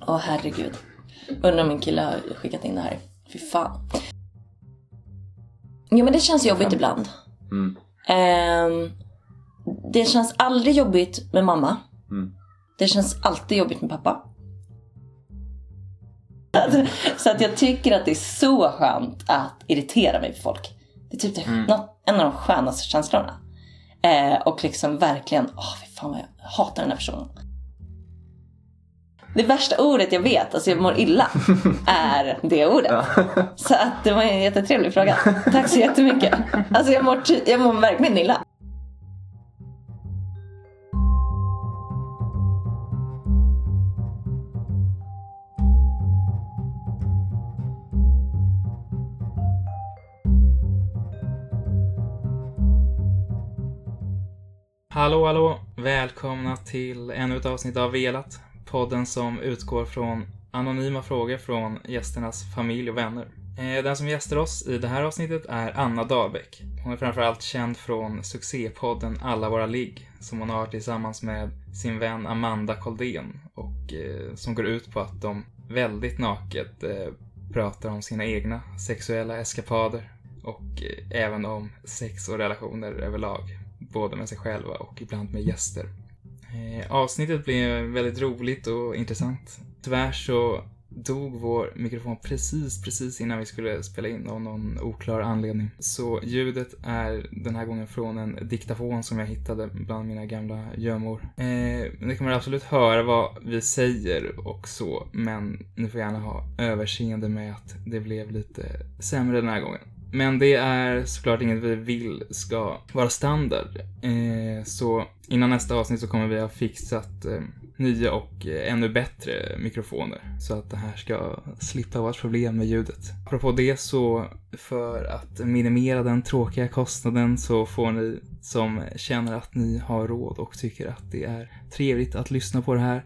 Åh herregud. Undrar om min kille har skickat in det här. Fy fan. Jo men det känns jobbigt ibland. Mm. Ehm, det känns aldrig jobbigt med mamma. Mm. Det känns alltid jobbigt med pappa. Så att jag tycker att det är så skönt att irritera mig på folk. Det är typ det, något, en av de skönaste känslorna. Eh, och liksom verkligen, åh fy fan vad jag hatar den här personen. Det värsta ordet jag vet, alltså jag mår illa, är det ordet. Så att det var en jättetrevlig fråga. Tack så jättemycket. Alltså jag mår, jag mår verkligen illa. Hallå, hallå! Välkomna till ännu ett avsnitt av Velat. Podden som utgår från anonyma frågor från gästernas familj och vänner. Eh, den som gästar oss i det här avsnittet är Anna Dahlbäck. Hon är framförallt känd från succépodden Alla våra ligg som hon har tillsammans med sin vän Amanda Koldén och eh, som går ut på att de väldigt naket eh, pratar om sina egna sexuella eskapader och eh, även om sex och relationer överlag både med sig själva och ibland med gäster. Eh, avsnittet blev väldigt roligt och intressant. Tyvärr så dog vår mikrofon precis, precis innan vi skulle spela in av någon oklar anledning. Så ljudet är den här gången från en diktafon som jag hittade bland mina gamla gömmor. Eh, ni kommer absolut höra vad vi säger och så, men ni får gärna ha överseende med att det blev lite sämre den här gången. Men det är såklart inget vi vill ska vara standard. Eh, så innan nästa avsnitt så kommer vi ha fixat eh, nya och eh, ännu bättre mikrofoner. Så att det här ska slippa vara ett problem med ljudet. Apropå det så, för att minimera den tråkiga kostnaden så får ni som känner att ni har råd och tycker att det är trevligt att lyssna på det här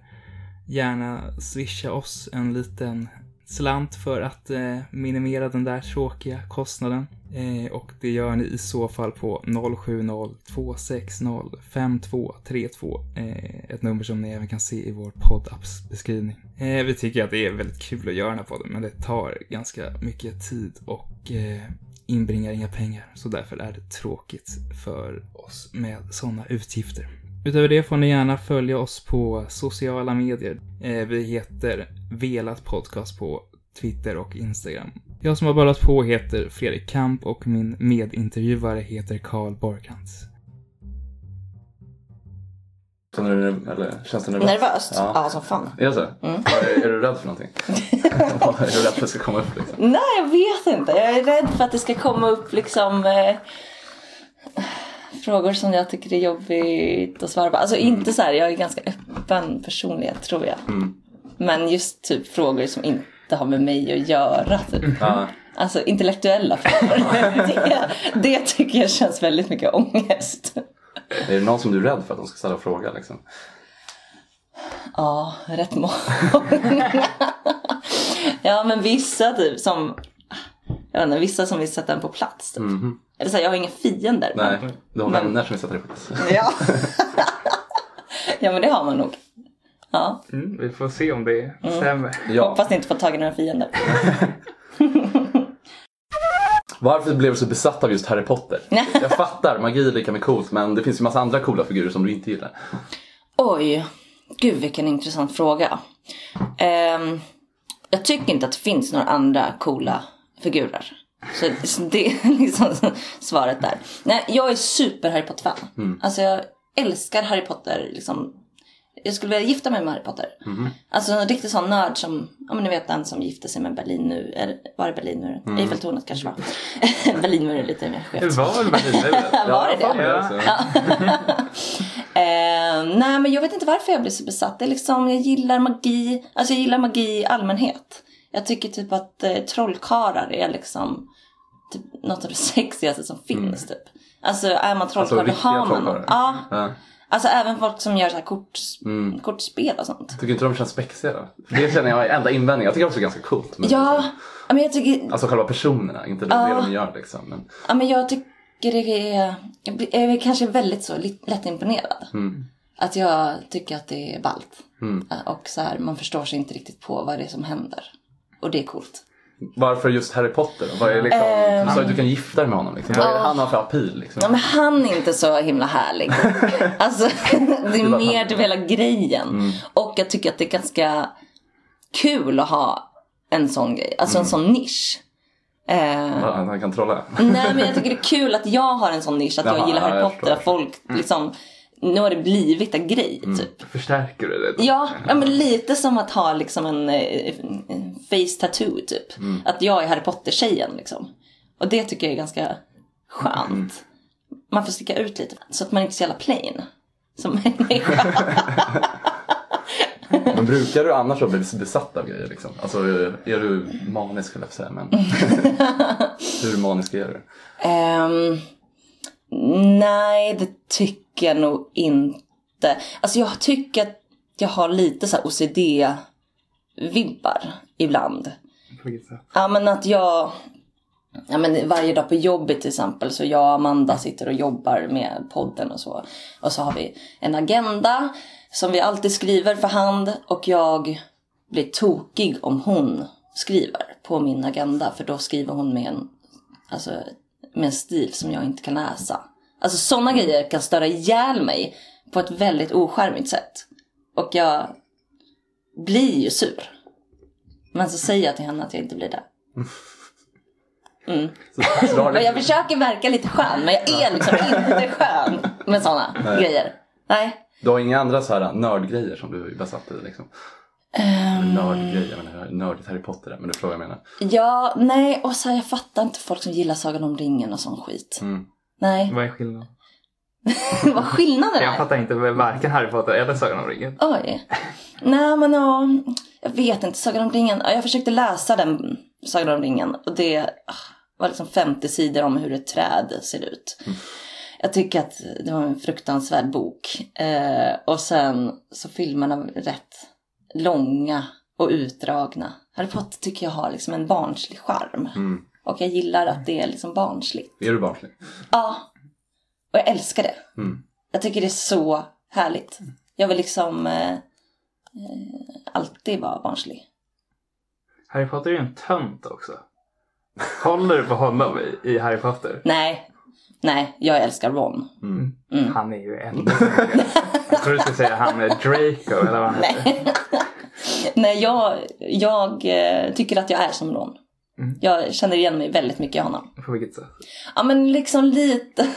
gärna swisha oss en liten slant för att eh, minimera den där tråkiga kostnaden. Eh, och det gör ni i så fall på 070-260-5232. Eh, ett nummer som ni även kan se i vår poddapps beskrivning. Eh, vi tycker att det är väldigt kul att göra den här podden, men det tar ganska mycket tid och eh, inbringar inga pengar. Så därför är det tråkigt för oss med sådana utgifter. Utöver det får ni gärna följa oss på sociala medier. Eh, vi heter Velat Podcast på Twitter och Instagram. Jag som har bollat på heter Fredrik Kamp och min medintervjuare heter Karl Borkans. Känner du, eller känns det nervöst? Nervöst? Ja. Ja, som fan. Är det så? Är, är du rädd för någonting? är du rädd för att det ska komma upp liksom? Nej, jag vet inte. Jag är rädd för att det ska komma upp liksom eh, frågor som jag tycker är jobbigt att svara på. Alltså inte så här, jag är ganska öppen personlighet tror jag. Men just typ frågor som inte har med mig att göra. Typ. Ja. Alltså intellektuella frågor. det, det tycker jag känns väldigt mycket ångest. Är det någon som du är rädd för att de ska ställa en fråga liksom? Ja, rätt många. ja, men vissa typ som... Jag vet inte, vissa som vill sätta en på plats. Typ. Eller så här, jag har inga fiender. men- Nej, du har Men- vänner som vill sätta dig på plats. Ja. ja, men det har man nog. Ja, Mm, vi får se om det stämmer. Ja. hoppas ni inte får tag i några fiender. Varför blev du så besatt av just Harry Potter? Jag fattar, magi är lika med coolt men det finns ju massa andra coola figurer som du inte gillar. Oj, gud vilken intressant fråga. Ehm, jag tycker inte att det finns några andra coola figurer. Så, det är liksom svaret där. Nej, jag är super Harry Potter-fan. Alltså jag älskar Harry Potter. Liksom. Jag skulle vilja gifta mig med Harry Potter. Alltså en riktig sån nörd som, ja men ni vet den som gifte sig med Berlin nu. Eller var det Berlinmuren? Eiffeltornet kanske var. Berlinmuren är lite mer skevt. Det var väl väldigt Var det det? Ja. Eh, nej men jag vet inte varför jag blir så besatt. Det är liksom, jag gillar magi. Alltså jag gillar magi i allmänhet. Jag tycker typ att eh, trollkarlar är liksom typ, något av det sexigaste som finns typ. Alltså är man trollkarl då riktiga har man? Ja. Ja. Alltså även folk som gör så här kort, kortspel och sånt. Tycker inte de känns spexiga då? Det känner jag är enda invändningen. Jag tycker också det är ganska coolt. Men Ja, ja, men jag tycker, Alltså själva personerna, inte det, det de gör liksom. Men, ja, men jag tycker det är, jag är kanske väldigt så lättimponerad. Att jag tycker att det är ballt. Mm. Och så här, man förstår sig inte riktigt på vad det är som händer. Och det är coolt. Varför just Harry Potter? Vad är liksom, Ehm. du sa att du kan gifta dig med honom. Liksom. Vad är det han har för appeal? Liksom? Ja, men han är inte så himla härlig. Alltså, det är mer typ hela grejen. Och jag tycker att det är ganska kul att ha en sån grej. Alltså en sån nisch. Ja, Han kan trolla. nej men jag tycker det är kul att jag har en sån nisch. Att jag Jaha, gillar ja, Harry jag Potter. Att folk liksom, nu har det blivit en grej typ. Förstärker du det? då? Ja, ja men lite som att ha liksom en, eh, en face tattoo typ. Att jag är Harry Potter-tjejen liksom. Och det tycker jag är ganska skönt. Man får sticka ut lite så att man inte är så jävla plain. Som människa. Men brukar du annars bli besatt av grejer? Liksom? Alltså, är du manisk skulle jag säga. Men... Hur manisk är du? Ehm, nej, det tycker jag nog inte. Alltså jag tycker att jag har lite så här OCD-vibbar ibland. På vilket sätt? Ja men att jag, ja men varje dag på jobbet till exempel så jag och Amanda sitter och jobbar med podden och så. Och så har vi en agenda som vi alltid skriver för hand och jag blir tokig om hon skriver på min agenda för då skriver hon med en, alltså, med en stil som jag inte kan läsa. Alltså sådana grejer kan störa ihjäl mig på ett väldigt oskärmigt sätt. Och jag blir ju sur. Men så säger jag till henne att jag inte blir det. Har Och jag försöker verka lite skön men jag är liksom inte skön med sådana grejer. Nej. du har inga andra så här nördgrejer som du är besatt i? Liksom? Ehm. Nördgrejer, jag menar nördigt Harry Potter men du förstår vad jag menar. Ja, nej och så här, jag fattar inte folk som gillar Sagan om ringen och sån skit. Mm. Nej, Vad är skillnaden? vad skillnaden Jag är. fattar inte varken Harry Potter eller Sagan om ringen. Oj. Nej men ja, jag vet inte. Sagan om ringen. Ja, Jag försökte läsa den Sagan om ringen och det ah, var liksom 50 sidor om hur ett träd ser ut. Jag tycker att det var en fruktansvärd bok. Eh, och sen så filmerna rätt långa och utdragna. Harry Potter tycker jag har liksom en barnslig charm. Mm. Och jag gillar att det är liksom barnsligt. Är du barnslig? Ja. Och jag älskar det. Mm. Jag tycker det är så härligt. Jag vill liksom eh, eh, alltid vara barnslig. Harry Potter är ju en tönt också. Håller du på honom i, i Harry Potter? Nej, nej, jag älskar Ron. Mm. Mm. Han är ju snyggare. Jag tror du skulle säga han är Draco eller vad han. Nej, nej jag, jag eh, tycker att jag är som Ron. Mm. Jag känner igen mig väldigt mycket i honom. På vilket sätt? Ja men liksom lite.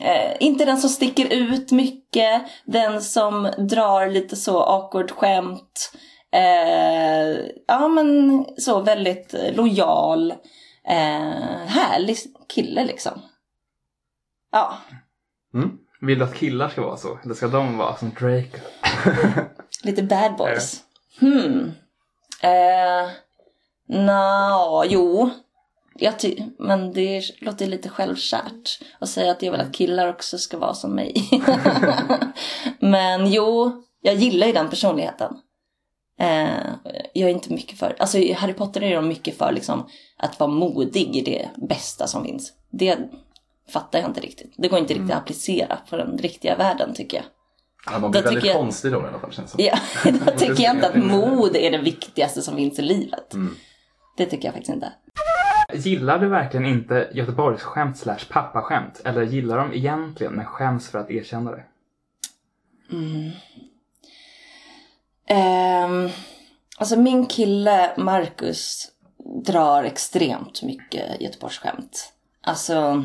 Eh, inte den som sticker ut mycket. Den som drar lite så awkward skämt. Eh, ja men så väldigt lojal. Eh, härlig kille liksom. Ja. Mm. Vill du att killar ska vara så? Eller ska de vara som Draco? Lite bad boys. Hmm. Eh, Nja, jo. Jag ty- men det låter lite självkärt att säga att jag vill att killar också ska vara som mig. men jo, jag gillar ju den personligheten. Eh, jag är inte mycket för, alltså i Harry Potter är de mycket för liksom att vara modig i det bästa som finns. Det fattar jag inte riktigt. Det går inte riktigt att applicera på den riktiga världen tycker jag. Ja, man blir Då väldigt tycker jag- konstig då i alla fall känns det. Ja, då tycker jag inte att mod är det viktigaste som finns i livet. Mm. Det tycker jag faktiskt inte. Gillar du verkligen inte Göteborgs skämt slash pappaskämt? Eller gillar de egentligen men skäms för att erkänna det? Ehm, alltså min kille Marcus drar extremt mycket Göteborgsskämt. Alltså,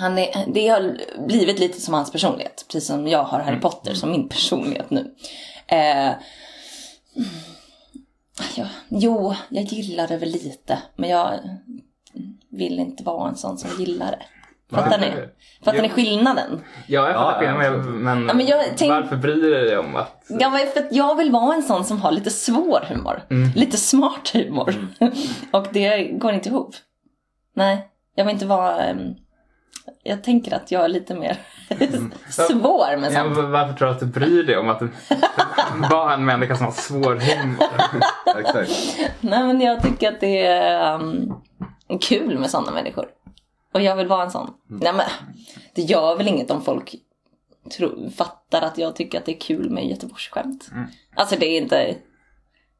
han är, det har blivit lite som hans personlighet. Precis som jag har Harry Potter som min personlighet nu. Eh, ja, jo, jag gillar det väl lite. Men jag vill inte vara en sån som gillar det. Fattar ni? Fattar ni skillnaden? Ja, jag fattar skillnaden, men, men Ja, men jag tänk- varför bryr du dig om att... Ja, men för att jag vill vara en sån som har lite svår humor. Lite smart humor. Och det går inte ihop. Nej, jag vill inte vara... ehm, jag tänker att jag är lite mer svår med Ja, sånt. men varför tror du att du bryr dig om att du var en människa som har svår humor? Exakt. Nej, men jag tycker att det är ehm, kul med sådana människor. Och jag vill vara en sån. Nej, men det gör väl inget om folk tro, fattar att jag tycker att det är kul med Göteborgsskämt. Alltså det är inte,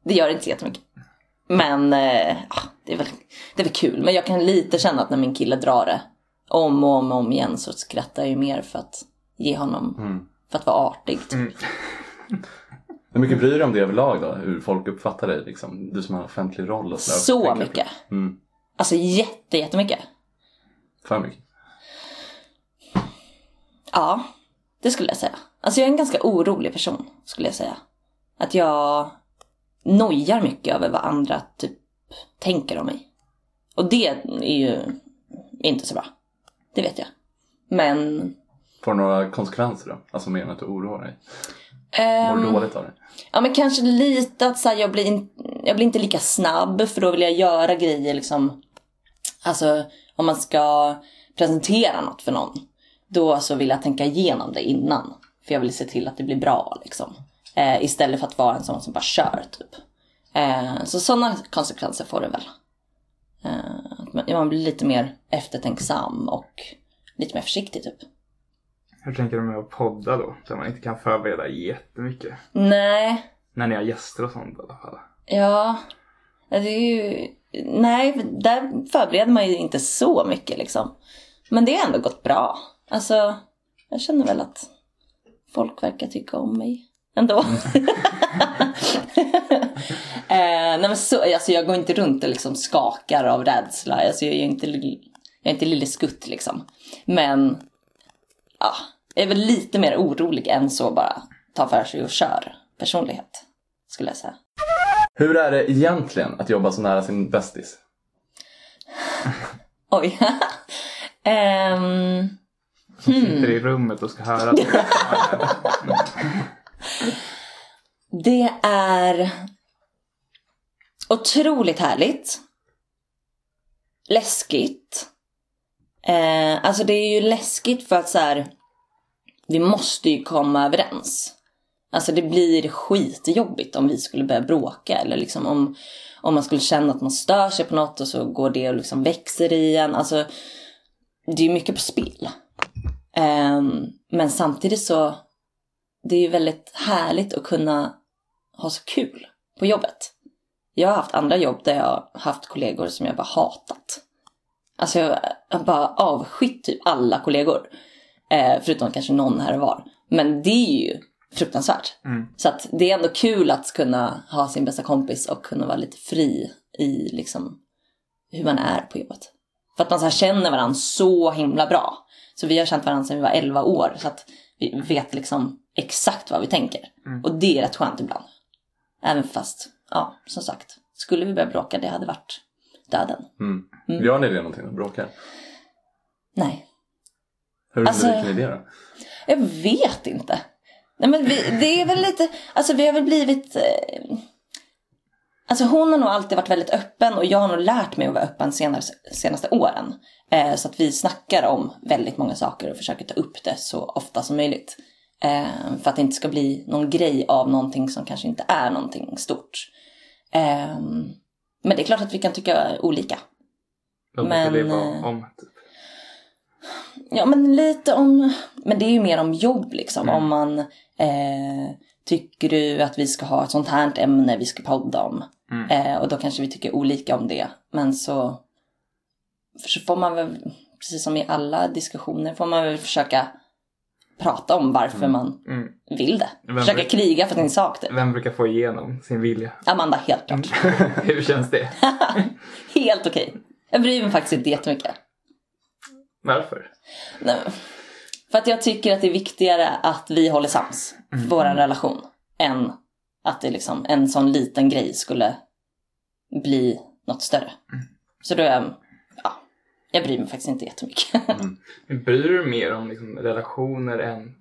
det gör inte så jättemycket. Men ja, det, är väl, det är väl kul. Men jag kan lite känna att när min kille drar det om och om och om igen så skrattar jag ju mer för att ge honom, för att vara artig. Typ. Hur mycket bryr du dig om det överlag då? Hur folk uppfattar dig liksom? Du som har offentlig roll och sådär. Så Tänker- mycket. Mm. Alltså jätte, jättemycket. För mycket. Ja, det skulle jag säga. Alltså jag är en ganska orolig person, skulle jag säga. Att jag nojar mycket över vad andra typ tänker om mig. Och det är ju inte så bra. Det vet jag. Men... Får några konsekvenser då? Alltså mer än att du oroar dig? Mår dåligt av det? Ja men kanske lite att så här, jag, blir in, jag blir inte lika snabb för då vill jag göra grejer liksom. Alltså om man ska presentera något för någon. Då så vill jag tänka igenom det innan. För jag vill se till att det blir bra liksom. Eh, istället för att vara en sån som bara kör typ. Eh, så sådana konsekvenser får det väl. Eh, man- blir lite mer eftertänksam och lite mer försiktig typ. Hur tänker du med att podda då? Där man inte kan förbereda jättemycket. Nej, När ni har gäster och sånt i alla fall. Ja, det är ju... Nej, där förbereder man ju inte så mycket liksom. Men det har ändå gått bra. Alltså, jag känner väl att folk verkar tycka om mig ändå. eh, nej men så, alltså jag går inte runt och liksom skakar av rädsla. Alltså jag är inte, jag är inte lille skutt liksom. Men, ja, jag är väl lite mer orolig än så bara ta för sig och kör personlighet. Skulle jag säga. Hur är det egentligen att jobba så nära sin bästis? Oj. Ehm, Som sitter i rummet och ska höra. det. det är otroligt härligt. Läskigt. Eh, alltså det är ju läskigt för att så här, vi måste ju komma överens. Alltså det blir skitjobbigt om vi skulle börja bråka eller liksom om, om man skulle känna att man stör sig på något och så går det och liksom växer i en. Alltså det är ju mycket på spel. Ehm, men samtidigt så det är ju väldigt härligt att kunna ha så kul på jobbet. Jag har haft andra jobb där jag har haft kollegor som jag bara hatat. Alltså jag har bara avskytt typ alla kollegor. Eh, förutom kanske någon här och var. Men det är ju fruktansvärt. Mm. Så att det är ändå kul att kunna ha sin bästa kompis och kunna vara lite fri i liksom hur man är på jobbet. För att man så känner varandra så himla bra. Så vi har känt varandra sedan vi var 11 år. Så att vi vet liksom exakt vad vi tänker. Och det är rätt skönt ibland. Även fast, ja, som sagt. Skulle vi börja bråka, det hade varit döden. Mm. Gör ni det någonting och bråkar? Nej. Hur Alltså- undviker ni det då? Jag vet inte. Nej men vi, det är väl lite, alltså vi har väl blivit... Eh, alltså hon har nog alltid varit väldigt öppen och jag har nog lärt mig att vara öppen senare, senaste åren. Eh, så att vi snackar om väldigt många saker och försöker ta upp det så ofta som möjligt. Eh, för att det inte ska bli någon grej av någonting som kanske inte är någonting stort. Eh, men det är klart att vi kan tycka olika. Vad brukar det Men, vara eh, om? Typ. Ja, men lite om... Men det är ju mer om jobb liksom. Om man... Eh, tycker du att vi ska ha ett sånt här ämne vi ska podda om? Eh, och då kanske vi tycker olika om det. Men så... Så får man väl, precis som i alla diskussioner, får man väl försöka prata om varför man Mm. vill det. Vem Försöka kriga för sin sak. Typ. Vem brukar få igenom sin vilja? Amanda, helt klart. Hur känns det? Helt okej. Jag bryr mig faktiskt inte jättemycket. Varför? Nej, för att jag tycker att det är viktigare att vi håller sams för vår relation än att det liksom, en sån liten grej skulle bli något större. Så då är jag, ja, jag bryr mig faktiskt inte jättemycket. Bryr du dig mer om liksom, relationer än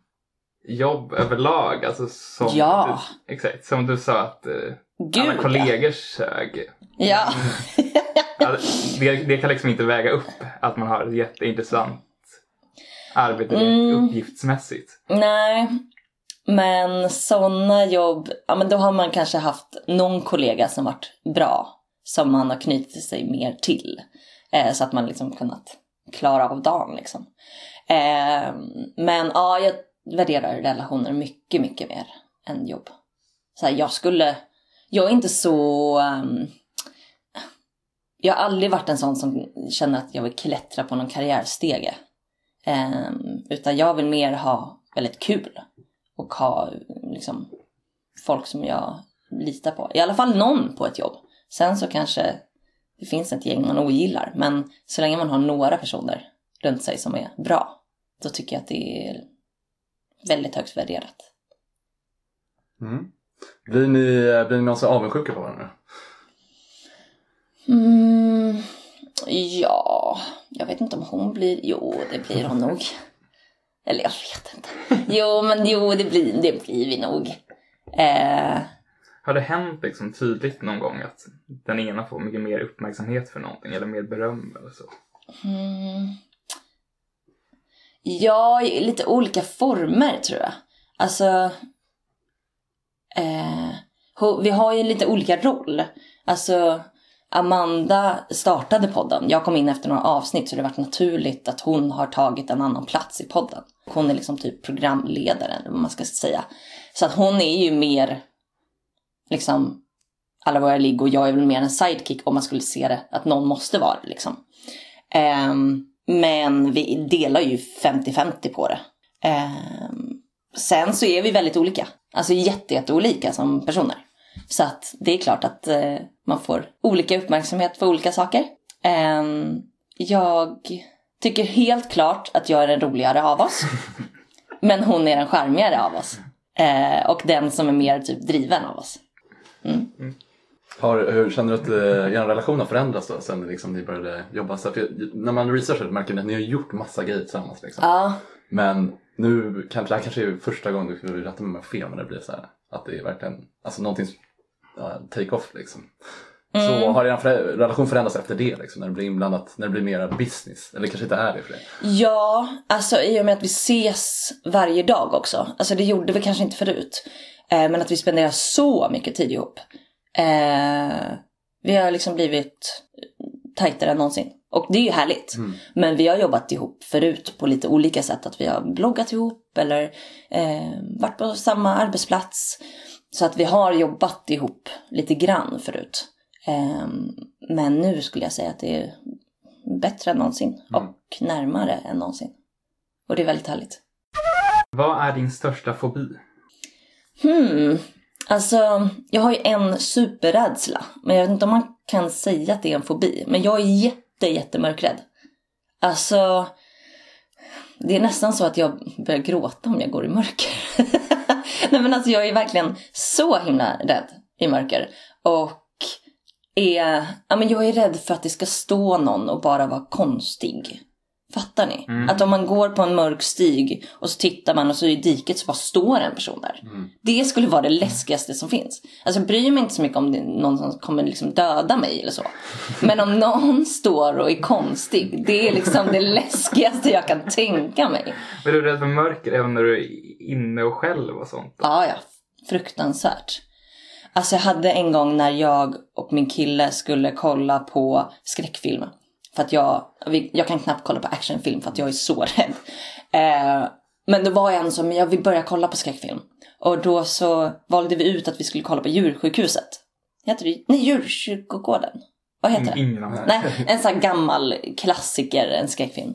jobb överlag? Alltså, som Ja. Du, exakt, som du sa att eh, Gud, alla ja. kollegor sög. Ja. Ja, det, det kan liksom inte väga upp att man har ett jätteintressant arbete Mm. uppgiftsmässigt. Nej, men sådana jobb, ja men då har man kanske haft någon kollega som varit bra. Som man har knutit sig mer till. Eh, så att man liksom kunnat klara av dagen liksom. Eh, men ja, jag, värderar relationer mycket, mycket mer än jobb. Så här, jag skulle, jag är inte så, um, jag har aldrig varit en sån som känner att jag vill klättra på någon karriärstege. Um, utan jag vill mer ha väldigt kul och ha liksom, folk som jag litar på. I alla fall någon på ett jobb. Sen så kanske det finns ett gäng man ogillar. Men så länge man har några personer runt sig som är bra. Då tycker jag att det är väldigt högt värderat. Mm. Blir ni, blir ni någonsin avundsjuka på varandra? Mm, ja, jag vet inte om hon blir... Jo, det blir hon nog. Eller jag vet inte. Jo, men jo, det blir, det blir vi nog. Eh, har det hänt liksom tydligt någon gång att den ena får mycket mer uppmärksamhet för någonting eller mer beröm eller så? mm, ja, i lite olika former tror jag. Alltså... Eh, vi har ju lite olika roll. Alltså, Amanda startade podden. Jag kom in efter några avsnitt så det varit naturligt att hon har tagit en annan plats i podden. Hon är liksom typ programledare, eller vad man ska säga. Så att hon är ju mer liksom alla våra ligg och jag är väl mer en sidekick om man skulle se det att någon måste vara det liksom. Ehm, men vi delar ju 50-50 på det. Ehm, sen så är vi väldigt olika. Alltså jätte, jätteolika som personer. Så att det är klart att eh, man får olika uppmärksamhet för olika saker. Ehm, jag tycker helt klart att jag är den roligare av oss. men hon är den charmigare av oss. Eh, och den som är mer typ driven av oss. Har, hur känner du att eh, er relation har förändrats då sen liksom ni började jobba? Så för när man researchar märker man att ni har gjort massa grejer tillsammans. Liksom. Ja, Men nu kanske det här kanske är första gången, du får rätta mig om jag fel, men det blir så här att det är verkligen alltså någonting take off liksom. Så har er relation förändrats efter det liksom, när det blir inblandat, när det blir mer business? Eller kanske inte är det för det? Ja, alltså i och med att vi ses varje dag också. Alltså det gjorde vi kanske inte förut. Eh, men att vi spenderar så mycket tid ihop. Eh, vi har liksom blivit tajtare än någonsin. Och det är ju härligt. Men vi har jobbat ihop förut på lite olika sätt. Att vi har bloggat ihop eller eh, varit på samma arbetsplats. Så att vi har jobbat ihop lite grann förut. Eh, men nu skulle jag säga att det är bättre än någonsin och närmare än någonsin. Och det är väldigt härligt. Vad är din största fobi? Hmm. Alltså, jag har ju en superrädsla. Men jag vet inte om man kan säga att det är en fobi. Men jag är jätte, jättemörkrädd. Alltså, det är nästan så att jag börjar gråta om jag går i mörker. Nej men alltså jag är verkligen så himla rädd i mörker. Och är, ja men jag är rädd för att det ska stå någon och bara vara konstig. Fattar ni? Att om man går på en mörk stig och så tittar man och så i diket så bara står en person där. Det skulle vara det läskigaste som finns. Alltså jag bryr mig inte så mycket om det någon som kommer liksom döda mig eller så. Men om någon står och är konstig, det är liksom det läskigaste jag kan tänka mig. Är du rädd för mörker även när du är inne och själv och sånt? Ja, ja. Fruktansvärt. Alltså jag hade en gång när jag och min kille skulle kolla på skräckfilm. För att jag, jag kan knappt kolla på actionfilm för att jag är så rädd. Eh, men det var en som, jag vill börja kolla på skräckfilm. Och då så valde vi ut att vi skulle kolla på djursjukhuset. Heter det? Nej, djurkyrkogården. Vad heter det? Ingen aning. Nej, en sån här gammal klassiker, en skräckfilm.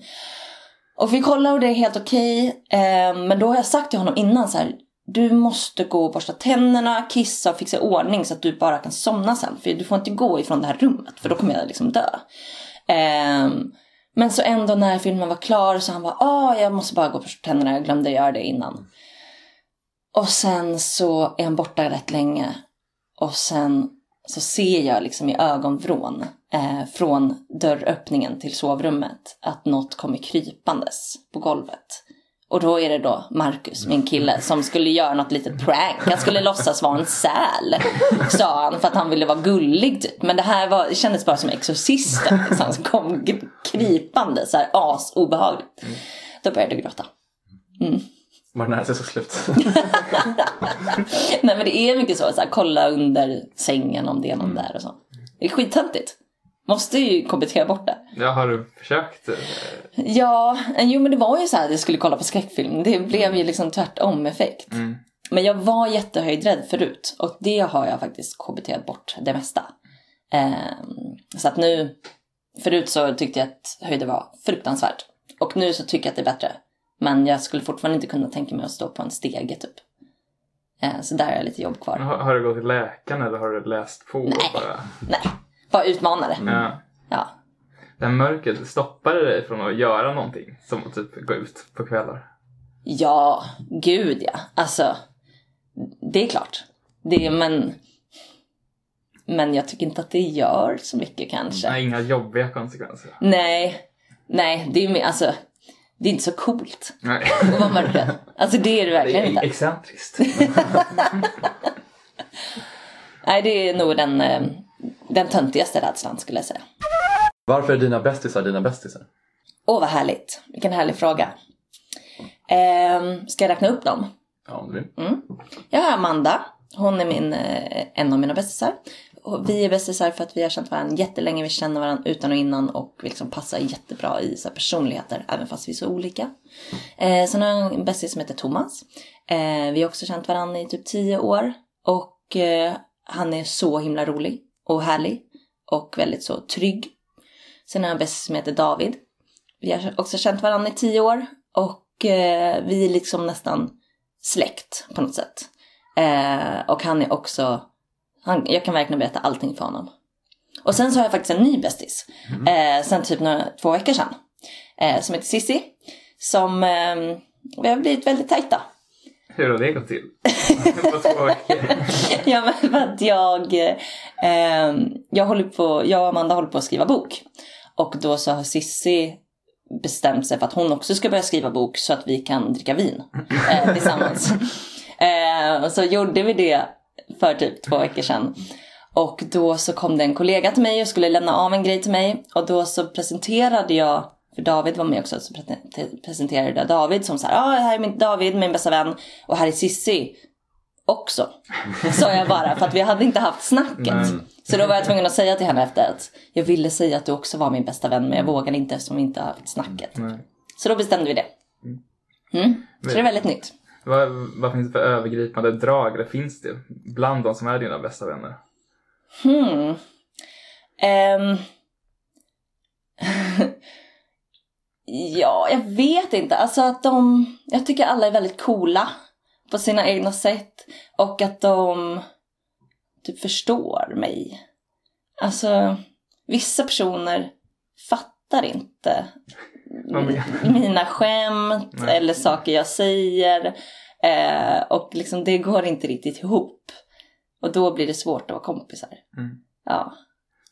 Och vi kollar och det är helt okej. Eh, men då har jag sagt till honom innan så här. Du måste gå och borsta tänderna, kissa och fixa i ordning så att du bara kan somna sen. För du får inte gå ifrån det här rummet för då kommer jag liksom dö. Um, men så ändå när filmen var klar så han bara, ah jag måste bara gå och borsta tänderna, jag glömde göra det innan. Och sen så är han borta rätt länge. Och sen så ser jag liksom i ögonvrån eh, från dörröppningen till sovrummet att något kommer krypandes på golvet. Och då är det då Marcus, min kille, som skulle göra något litet prank. Han skulle låtsas vara en säl, sa han, för att han ville vara gullig typ. Men det här var, det kändes bara som Exorcisten, liksom, som kom krypande så här as obehagligt. Då började jag gråta. Var det nära sig så slut? Nej men det är mycket så, så här, kolla under sängen om det är någon där och så. Det är skittöntigt. Måste ju KBT bort det. Ja, har du försökt? eh, Ja, jo men det var ju så här att jag skulle kolla på skräckfilm. Det blev ju liksom tvärtom effekt. Mm. Men jag var jättehöjdrädd förut och det har jag faktiskt KBT bort det mesta. Ehm, så att nu, förut så tyckte jag att höjder var fruktansvärt. Och nu så tycker jag att det är bättre. Men jag skulle fortfarande inte kunna tänka mig att stå på en stege typ. Ehm, så där är jag lite jobb kvar. Har, har du gått till läkaren eller har du läst på Nej. bara? Nej, bara utmana det. Ja. Det här mörkret, stoppar det dig från att göra någonting? Som att typ gå ut på kvällar? Ja, gud ja. Alltså, det är klart. Det är, men, men jag tycker inte att det gör så mycket kanske. Nej, inga jobbiga konsekvenser. Nej, nej, det är mer, alltså, det är inte så coolt Nej. att vara mörkrädd. Alltså det är det Det verkligen är inte. excentriskt. Nej, det är nog den, eh, den töntigaste rädslan skulle jag säga. Varför är dina bästisar dina bästisar? Åh, vad härligt. Vilken härlig fråga. Ehm, ska jag räkna upp dem? Ja, om du vill. Jag har Amanda. Hon är min, eh, en av mina bästisar. Och Vi är bästisar för att vi har känt varandra jättelänge. Vi känner varandra utan och innan och vi liksom passar jättebra i så personligheter. Även fast vi är så olika. Eh, sen har jag en bästis som heter Thomas. Eh, vi har också känt varandra i typ tio år. Och eh, han är så himla rolig och härlig. Och väldigt så trygg. Sen har jag en bästis som heter David. Vi har också känt varandra i tio år. Och eh, vi är liksom nästan släkt på något sätt. Eh, och han är också, han, jag kan verkligen berätta allting för honom. Och sen så har jag faktiskt en ny bästis. Eh, sen typ några, två veckor sedan. Eh, som heter Sissi. Som eh, vi har blivit väldigt tajta. Hur har det gått till? på två veckor? ja men för att jag, eh, jag, håller på, jag och Amanda håller på att skriva bok. Och då så har Sissi bestämt sig för att hon också ska börja skriva bok så att vi kan dricka vin eh, tillsammans. eh, och så gjorde vi det för typ två veckor sedan. Och då så kom det en kollega till mig och skulle lämna av en grej till mig. Och då så presenterade jag, för David var med också, så pre- presenterade David som så här, ah, här är min David, min bästa vän. Och här är Sissi också. Sa jag bara, för att vi hade inte haft snacket. Nej. Så då var jag tvungen att säga till henne efter att jag ville säga att du också var min bästa vän men jag vågade inte eftersom vi inte har haft snacket. Nej. Så då bestämde vi det. Mm. Så det är väldigt nytt. Vad, vad finns det för övergripande drag, eller finns det, bland de som är dina bästa vänner? Hmm. Ehm. ja, jag vet inte. Alltså att de... Jag tycker alla är väldigt coola på sina egna sätt. Och att de typ förstår mig. Alltså, vissa personer fattar inte mina skämt Nej. eller saker jag säger. Eh, och liksom det går inte riktigt ihop. Och då blir det svårt att vara kompisar. Mm. Ja.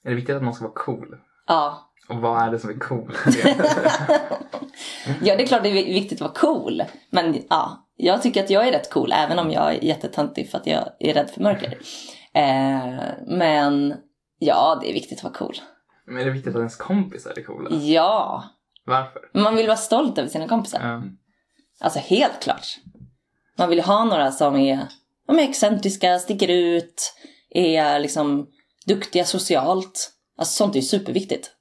Är det viktigt att någon ska vara cool? Ja. Och vad är det som är cool? ja, det är klart det är viktigt att vara cool. Men ja, jag tycker att jag är rätt cool även om jag är jättetöntig för att jag är rädd för mörker. Eh, men ja, det är viktigt att vara cool. Men är det viktigt att ens kompisar är coola? Ja, Varför? man vill vara stolt över sina kompisar. Ja. Alltså helt klart. Man vill ha några som är, de är excentriska, sticker ut, är liksom duktiga socialt. Alltså sånt är ju superviktigt.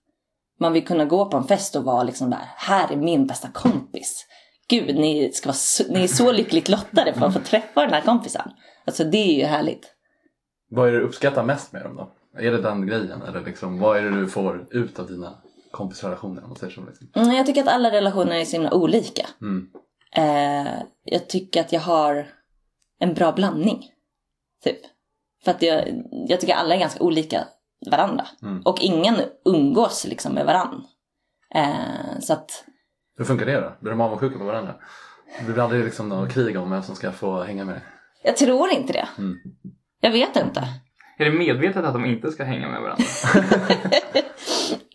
Man vill kunna gå på en fest och vara liksom där, här är min bästa kompis. Gud, ni, ska vara, så- ni är så lyckligt lottade för att få träffa den här kompisen. Alltså det är ju härligt. Vad är det du uppskattar mest med dem då? Är det den grejen? Eller liksom, vad är det du får ut av dina kompisrelationer? Om man säger så, liksom? Mm, Jag tycker att alla relationer är så himla olika. Mm. Eh, jag tycker att jag har en bra blandning. Typ. För att jag, jag tycker alla är ganska olika varandra. Mm. Och ingen umgås liksom med varann. Eh, så att, Hur funkar det då? Blir de avundsjuka på varandra? Det blir aldrig liksom något krig om vem som ska få hänga med dig? jag tror inte det. Mm. Jag vet inte. Är det medvetet att de inte ska hänga med varandra?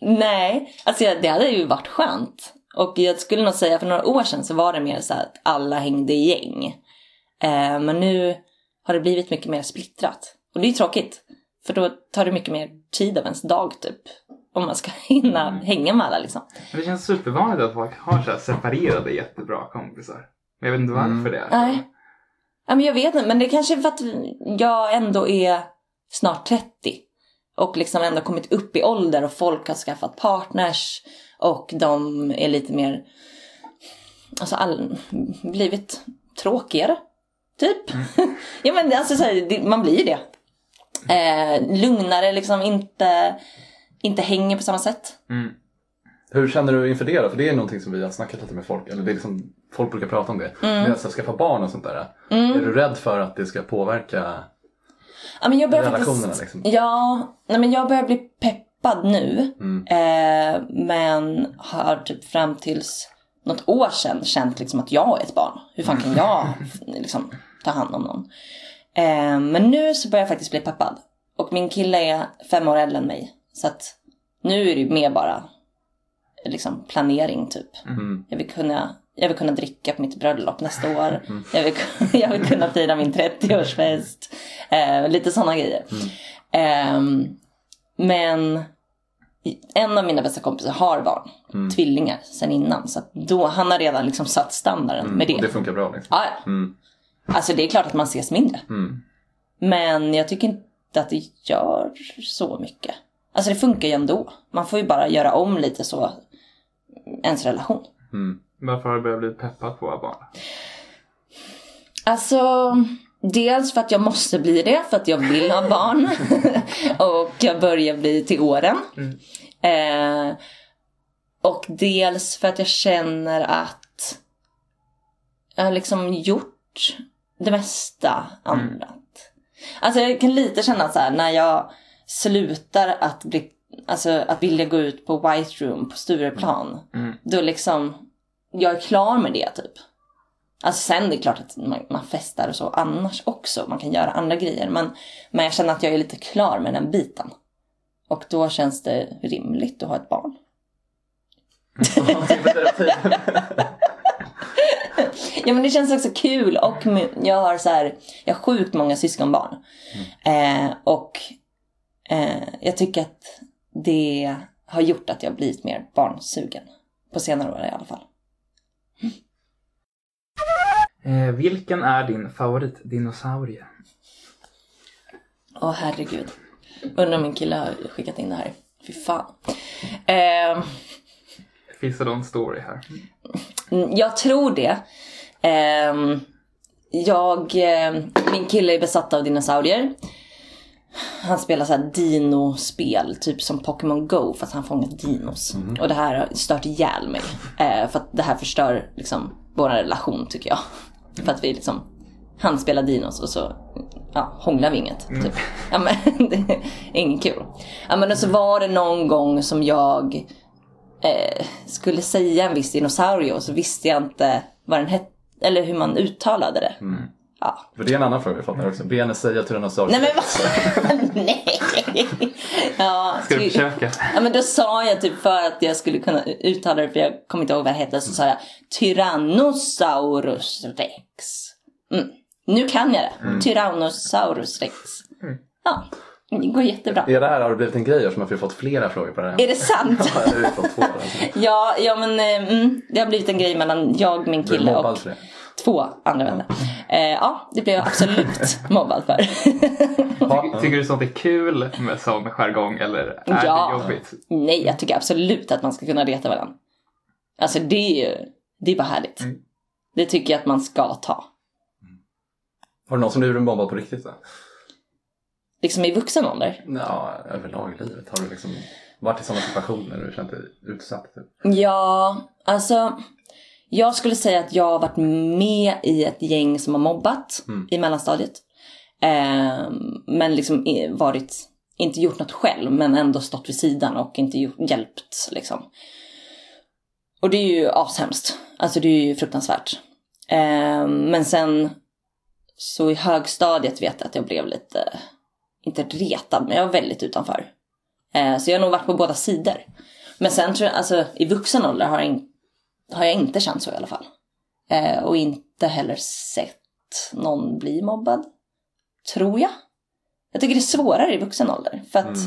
Nej, alltså det hade ju varit skönt. Och jag skulle nog säga för några år sedan så var det mer så här att alla hängde i gäng. Eh, men nu har det blivit mycket mer splittrat. Och det är ju tråkigt. För då tar det mycket mer tid av ens dag typ. Om man ska hinna hänga med alla liksom. Det känns supervanligt att folk har så här separerade jättebra kompisar. Men jag vet inte varför Mm. det är så. Nej. Ja, men jag vet inte, men det kanske är för att jag ändå är snart 30. och liksom ändå kommit upp i ålder och folk har skaffat partners och de är lite mer, alltså all, blivit tråkigare. Typ. ja men alltså så här, det, man blir ju det. Eh, lugnare liksom, inte, inte hänger på samma sätt. Mm. Hur känner du inför det då? För det är någonting som vi har snackat lite med folk, eller det är liksom, folk brukar prata om det. Mm. Med att skaffa barn och sånt där. Är du rädd för att det ska påverka Ja, men jag börjar relationerna faktiskt, liksom? Ja, nej, men jag börjar bli peppad nu. Mm. Eh, men har typ fram tills något år sedan känt liksom att jag är ett barn. Hur fan kan jag liksom, ta hand om någon? Eh, men nu så börjar jag faktiskt bli peppad. Och min kille är fem år äldre än mig. Så att nu är det ju mer bara liksom planering typ. Mm. Jag vill kunna jag vill kunna dricka på mitt bröllop nästa år. Jag, vill, jag vill kunna fira min 30-årsfest. Eh, lite sådana grejer. Ehm, men en av mina bästa kompisar har barn. Tvillingar sen innan. Så då, han har redan liksom satt standarden med det. Och det funkar bra liksom? Ja, ja. Mm. Alltså det är klart att man ses mindre. Mm. Men jag tycker inte att det gör så mycket. Alltså det funkar ju ändå. Man får ju bara göra om lite så ens relation. Mm. Varför har du börjat bli peppad på vara barn? Alltså, dels för att jag måste bli det, för att jag vill ha barn. och jag börjar bli till åren. Eh, och dels för att jag känner att jag har liksom gjort det mesta annat. Alltså jag kan lite känna så här när jag slutar att bli Alltså att vilja gå ut på White Room på Stureplan. Mm. Då liksom, jag är klar med det typ. Alltså sen det är klart att man, man festar och så annars också. Man kan göra andra grejer. Men, men jag känner att jag är lite klar med den biten. Och då känns det rimligt att ha ett barn. Det känns också kul och jag har så här, jag har sjukt många syskonbarn. Eh, och eh, jag tycker att det har gjort att jag blivit mer barnsugen. På senare år i alla fall. Eh, vilken är din favoritdinosaurie? Åh herregud. Undrar om min kille har skickat in det här. Fy fan. Eh, Finns det någon story här? Mm, Jag tror det. Ehm, jag, eh, min kille är besatt av dinosaurier. Han spelar så här dinospel, typ som Pokémon Go fast han fångar dinos. Och det här har stört ihjäl mig. Eh, för att det här förstör liksom vår relation tycker jag. För att vi liksom, han spelar dinos och så ja, hånglar vi inget. Typ. Ja, men, det är inget kul. Ja, men och så var det någon gång som jag eh, skulle säga en viss dinosaurie och så visste jag inte vad den hette eller hur man uttalade det. Ja. För det är en annan fråga vi fått här också. Be säga Tyrannosaurus Nej men vad? Nej! Ja, Ska du ty- försöka? Ja men då sa jag typ för att jag skulle kunna uttala det för jag kommer inte ihåg vad det hette så sa jag Tyrannosaurus rex. Mm. Nu kan jag det. Tyrannosaurus rex. Ja, det går jättebra. Är det här, har det blivit en grej eftersom att vi har fått flera frågor på det här? Är det sant? Ja, vi har fått två. Alltså. Ja, ja men eh, mm, det har blivit en grej mellan jag, min Du kille och det. två andra vänner. Eh, ja, det blev jag absolut mobbad för. Ty- Tycker du sånt är kul med sån jargong eller är Ja. det jobbigt? Nej, jag tycker absolut att man ska kunna reta varandra. Alltså det är ju, det är bara härligt. Mm. Det tycker jag att man ska ta. Har du någon som blivit mobbad på riktigt då? Liksom i vuxen ålder. Ja, överlag i livet. Har du liksom varit i sådana situationer där du känt dig utsatt? Typ? Ja, alltså. Jag skulle säga att jag har varit med i ett gäng som har mobbat i mellanstadiet. Ehm, men liksom varit, inte gjort något själv men ändå stått vid sidan och inte gjort, hjälpt liksom. Och det är ju ashemskt. Alltså det är ju fruktansvärt. Ehm, men sen så i högstadiet vet jag att jag blev lite, inte retad men jag var väldigt utanför. Eh, så jag har nog varit på båda sidor. Men sen tror jag, alltså i vuxen ålder har jag, in, har jag inte känt så i alla fall. Eh, och inte heller sett någon bli mobbad. Tror jag. Jag tycker det är svårare i vuxen ålder. För att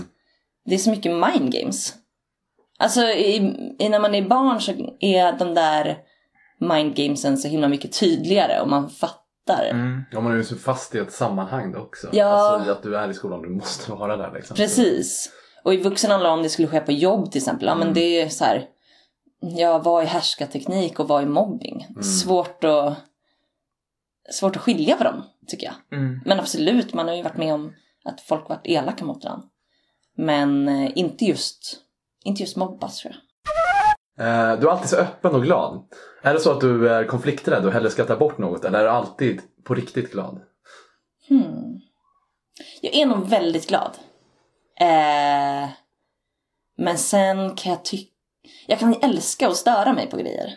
det är så mycket mind games. Alltså i, i, när man är barn så är de där mind gamesen så himla mycket tydligare och man fattar fattar. Mm. Ja, man är ju så fast i ett sammanhang då också. Ja. Alltså att du är i skolan, du måste vara där liksom. Precis. Och i vuxen ålder om det skulle ske på jobb till exempel. Ja men det är så här. Ja vad är härskarteknik och vad är mobbing? Svårt att svårt att skilja på dem tycker jag. Mm. Men absolut, man har ju varit med om att folk varit elaka mot varandra. Men eh, inte just, inte just mobbas tror jag. Eh, du är alltid så öppen och glad. Är det så att du är konflikträdd och hellre ska ta bort något eller är du alltid på riktigt glad? Hmm. Jag är nog väldigt glad. Eh, men sen kan jag tycka... Jag kan älska att störa mig på grejer.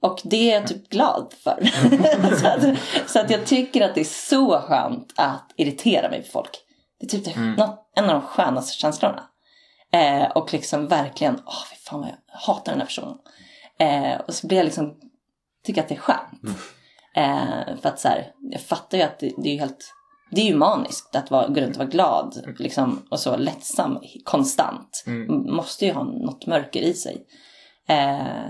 Och det är jag typ glad för. så, att, så att jag tycker att det är så skönt att irritera mig på folk. Det är typ det, något, en av de skönaste känslorna. Eh, och liksom verkligen, åh fy fan vad jag hatar den här personen. Eh, och så blir jag liksom, tycker att det är skönt. Eh, för att så här, jag fattar ju att det, det är ju helt, det är ju maniskt att vara, gå runt och vara glad liksom, och så lättsam konstant. Måste ju ha något mörker i sig. Eh,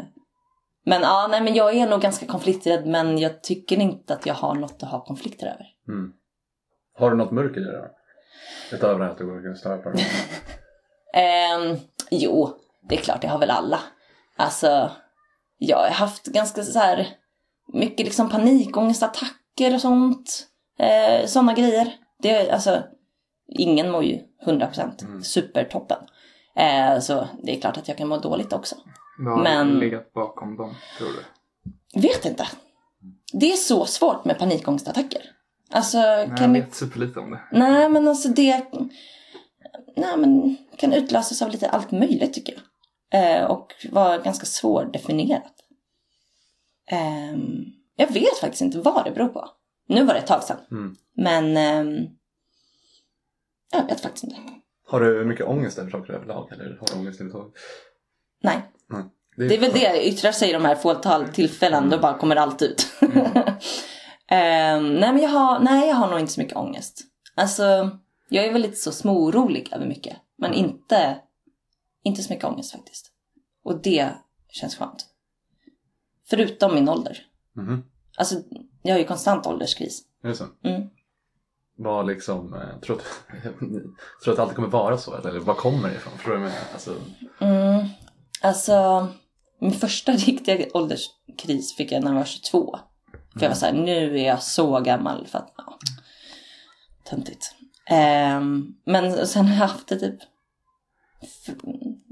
men ja, nej men jag är nog ganska konflikträdd men jag tycker inte att jag har något att ha konflikter över. Har du något mörker i det då? Utöver att du går och störa på Ehm, jo, det är klart, det har väl alla. Alltså, jag har haft ganska så här mycket liksom panikångestattacker och sånt. Eh, Sådana grejer. Det, är, alltså, ingen mår ju 100% supertoppen. Eh, så det är klart att jag kan må dåligt också. Vad har Men- legat bakom dem, tror du? Vet inte. Det är så svårt med panikångestattacker. Alltså, Nej, jag kan det... vet superlite om det. Nej, men alltså det nej, men kan utlösas av lite allt möjligt tycker jag. Eh, och vara ganska svårdefinierat. Ehm, jag vet faktiskt inte vad det beror på. Nu var det ett tag sedan. Mm. Men ehm, jag vet faktiskt inte. Har du mycket ångest över saker överlag eller har du ångest överhuvudtaget? Nej, Nej. det är väl det yttrar sig i de här fåtal tillfällen. Då bara kommer allt ut. Ehm, nej, men jag har, nej, jag har nog inte så mycket ångest. Alltså, jag är väl lite så småorolig över mycket. Men inte, inte så mycket ångest faktiskt. Och det känns skönt. Förutom min ålder. Mhm. Alltså, jag har ju konstant ålderskris. Är det så? Mm. Vad liksom, eh, tror du tror att det alltid kommer vara så? Eller vad kommer det ifrån? Förstår du menar? Alltså, Mm. Alltså, min första riktiga ålderskris fick jag när jag var 22. För jag var såhär, nu är jag så gammal för att, ja, töntigt. Ehm, men sen har jag haft det typ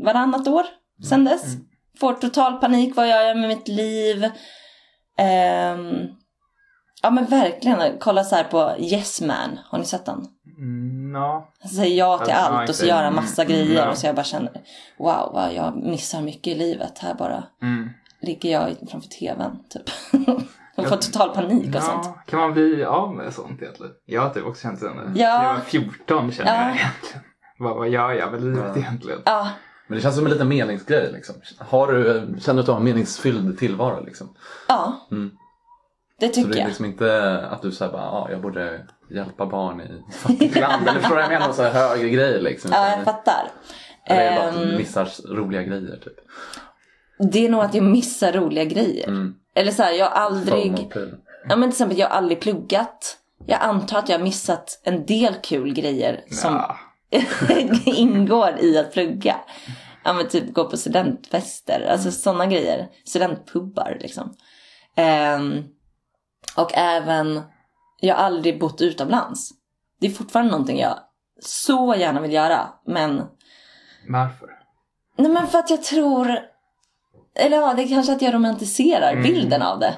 varannat år sen dess. Får total panik, vad gör jag med mitt liv? Ehm, ja men verkligen, kolla så här på Yes Man, har ni sett den? Mm. Han säger ja till Ja, allt och så gör han massa Mm, grejer ja. och så jag bara känner wow, vad jag missar mycket i livet. Här bara Mm. ligger jag framför tvn typ. och får total panik och sånt. Kan man bli av med sånt egentligen? Jag har typ också känt igen det. Ja. Jag var 14 känner Ja. jag egentligen. Vad, vad gör jag med livet Ja. egentligen? Ja, men det känns som en liten meningsgrej liksom. Har du, känner du att du har en meningsfylld tillvaro liksom? ja. Mm. Det Så tycker det är jag. liksom inte att du säger bara, ja jag borde hjälpa barn i fattigt land. Eller förstår du vad jag menar? Så här högre grejer liksom. Ja, jag fattar. Eller är det bara att du Ehm, missar roliga grejer typ? det är nog att jag missar roliga grejer. Mm. Eller så här, jag har aldrig... Ja men till exempel, jag har aldrig pluggat. Jag antar att jag har missat en del kul grejer som ingår i att plugga. Ja men typ gå på studentfester, alltså sådana grejer. Studentpubbar liksom. Ehm, och även, jag har aldrig bott utomlands. Det är fortfarande någonting jag så gärna vill göra. Men, Varför? nej men för att jag tror, eller ja det är kanske att jag romantiserar Mm. bilden av det.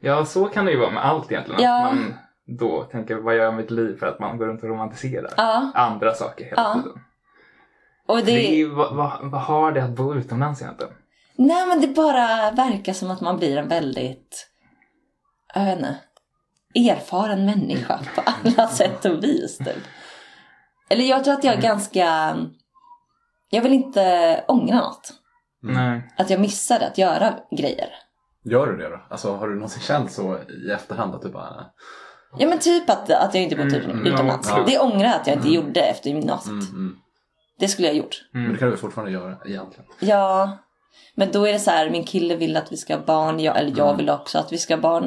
Ja, så kan det ju vara med allt egentligen. Ja. Att man då tänker, vad gör jag med mitt liv? För att man går runt och romantiserar Ja, andra saker hela Ja. tiden. och Det det, ju, vad, vad, vad har det att bo utomlands egentligen? nej men det bara verkar som att man blir en väldigt, jag vet inte, erfaren människa på alla sätt och vis typ. Eller jag tror att jag är ganska, jag vill inte ångra något. Nej. Att jag missade att göra grejer. Gör du det då? Alltså har du någonsin känt så i efterhand att du bara, Ja men typ att, att jag inte bott ut, Mm, utomlands. ja. Det ångrar jag att jag inte gjorde efter gymnasiet. mm, mm. Det skulle jag ha gjort. Men det kan du väl fortfarande göra egentligen? Ja, Men då är det så här, min kille vill att vi ska ha barn, jag, eller jag vill också att vi ska ha barn.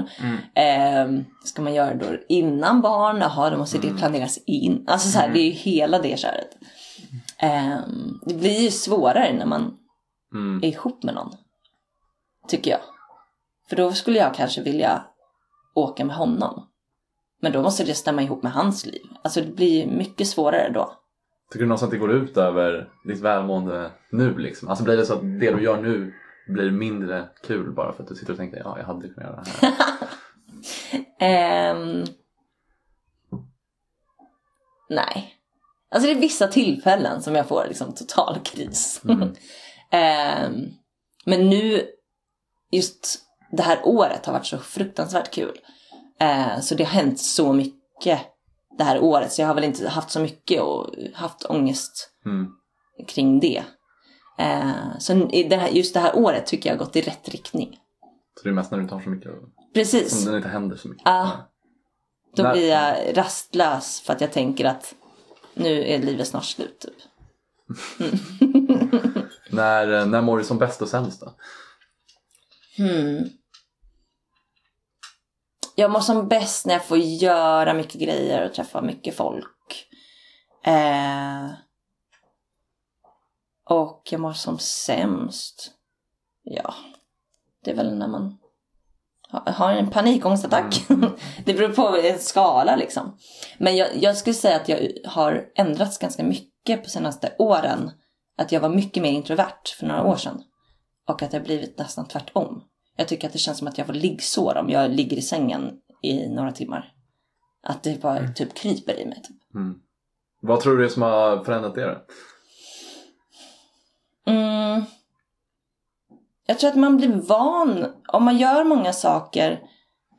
Eh, ska man göra det då innan barn? Jaha, då måste det planeras in. Alltså så här, det är ju hela det köret. Eh, det blir ju svårare när man Mm. är ihop med någon. Tycker jag. För då skulle jag kanske vilja åka med honom. Men då måste det stämma ihop med hans liv. Alltså det blir mycket svårare då. Tycker du någonsin att det går ut över ditt välmående nu liksom? Alltså blir det så att det du gör nu blir mindre kul bara för att du sitter och tänker ja, jag hade kunnat göra det här. Ehm, nej. Alltså det är vissa tillfällen som jag får liksom total kris. Ehm, men nu, just det här året har varit så fruktansvärt kul. Eh, så det har hänt så mycket det här året. Så jag har väl inte haft så mycket och haft ångest Mm. kring det. Eh, så det här, just det här året tycker jag har gått i rätt riktning. Så det är mest när du inte har så mycket, Precis. som det inte händer så mycket. Ja. Då När- blir jag rastlös för att jag tänker att nu är livet snart slut. Typ. När, när mår du som bäst och sämst då? Hmm. Jag mår som bäst när jag får göra mycket grejer och träffa mycket folk. Eh, och jag mår som sämst. Ja, det är väl när man ha- har en panikångestattack. det beror på en skala liksom. Men jag, jag skulle säga att jag har ändrats ganska mycket på senaste åren. Att jag var mycket mer introvert för några år sedan. Och att det har blivit nästan tvärtom. Jag tycker att det känns som att jag får liggsår om jag ligger i sängen i några timmar. Att det bara typ kryper i mig. Typ. Mm. Vad tror du är som har förändrat det då? Mm. Jag tror att man blir van. Om man gör många saker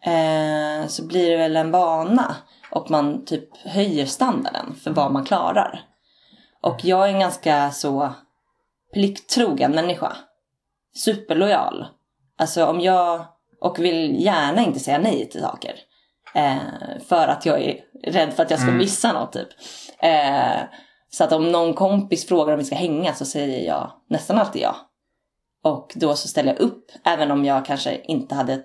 eh, så blir det väl en vana. Och man typ höjer standarden för vad man klarar. Och jag är en ganska så plikttrogen människa. Superlojal. Alltså om jag, och vill gärna inte säga nej till saker. Eh, för att jag är rädd för att jag ska missa något typ. Eh, så att om någon kompis frågar om vi ska hänga så säger jag nästan alltid ja. Och då så ställer jag upp även om jag kanske inte hade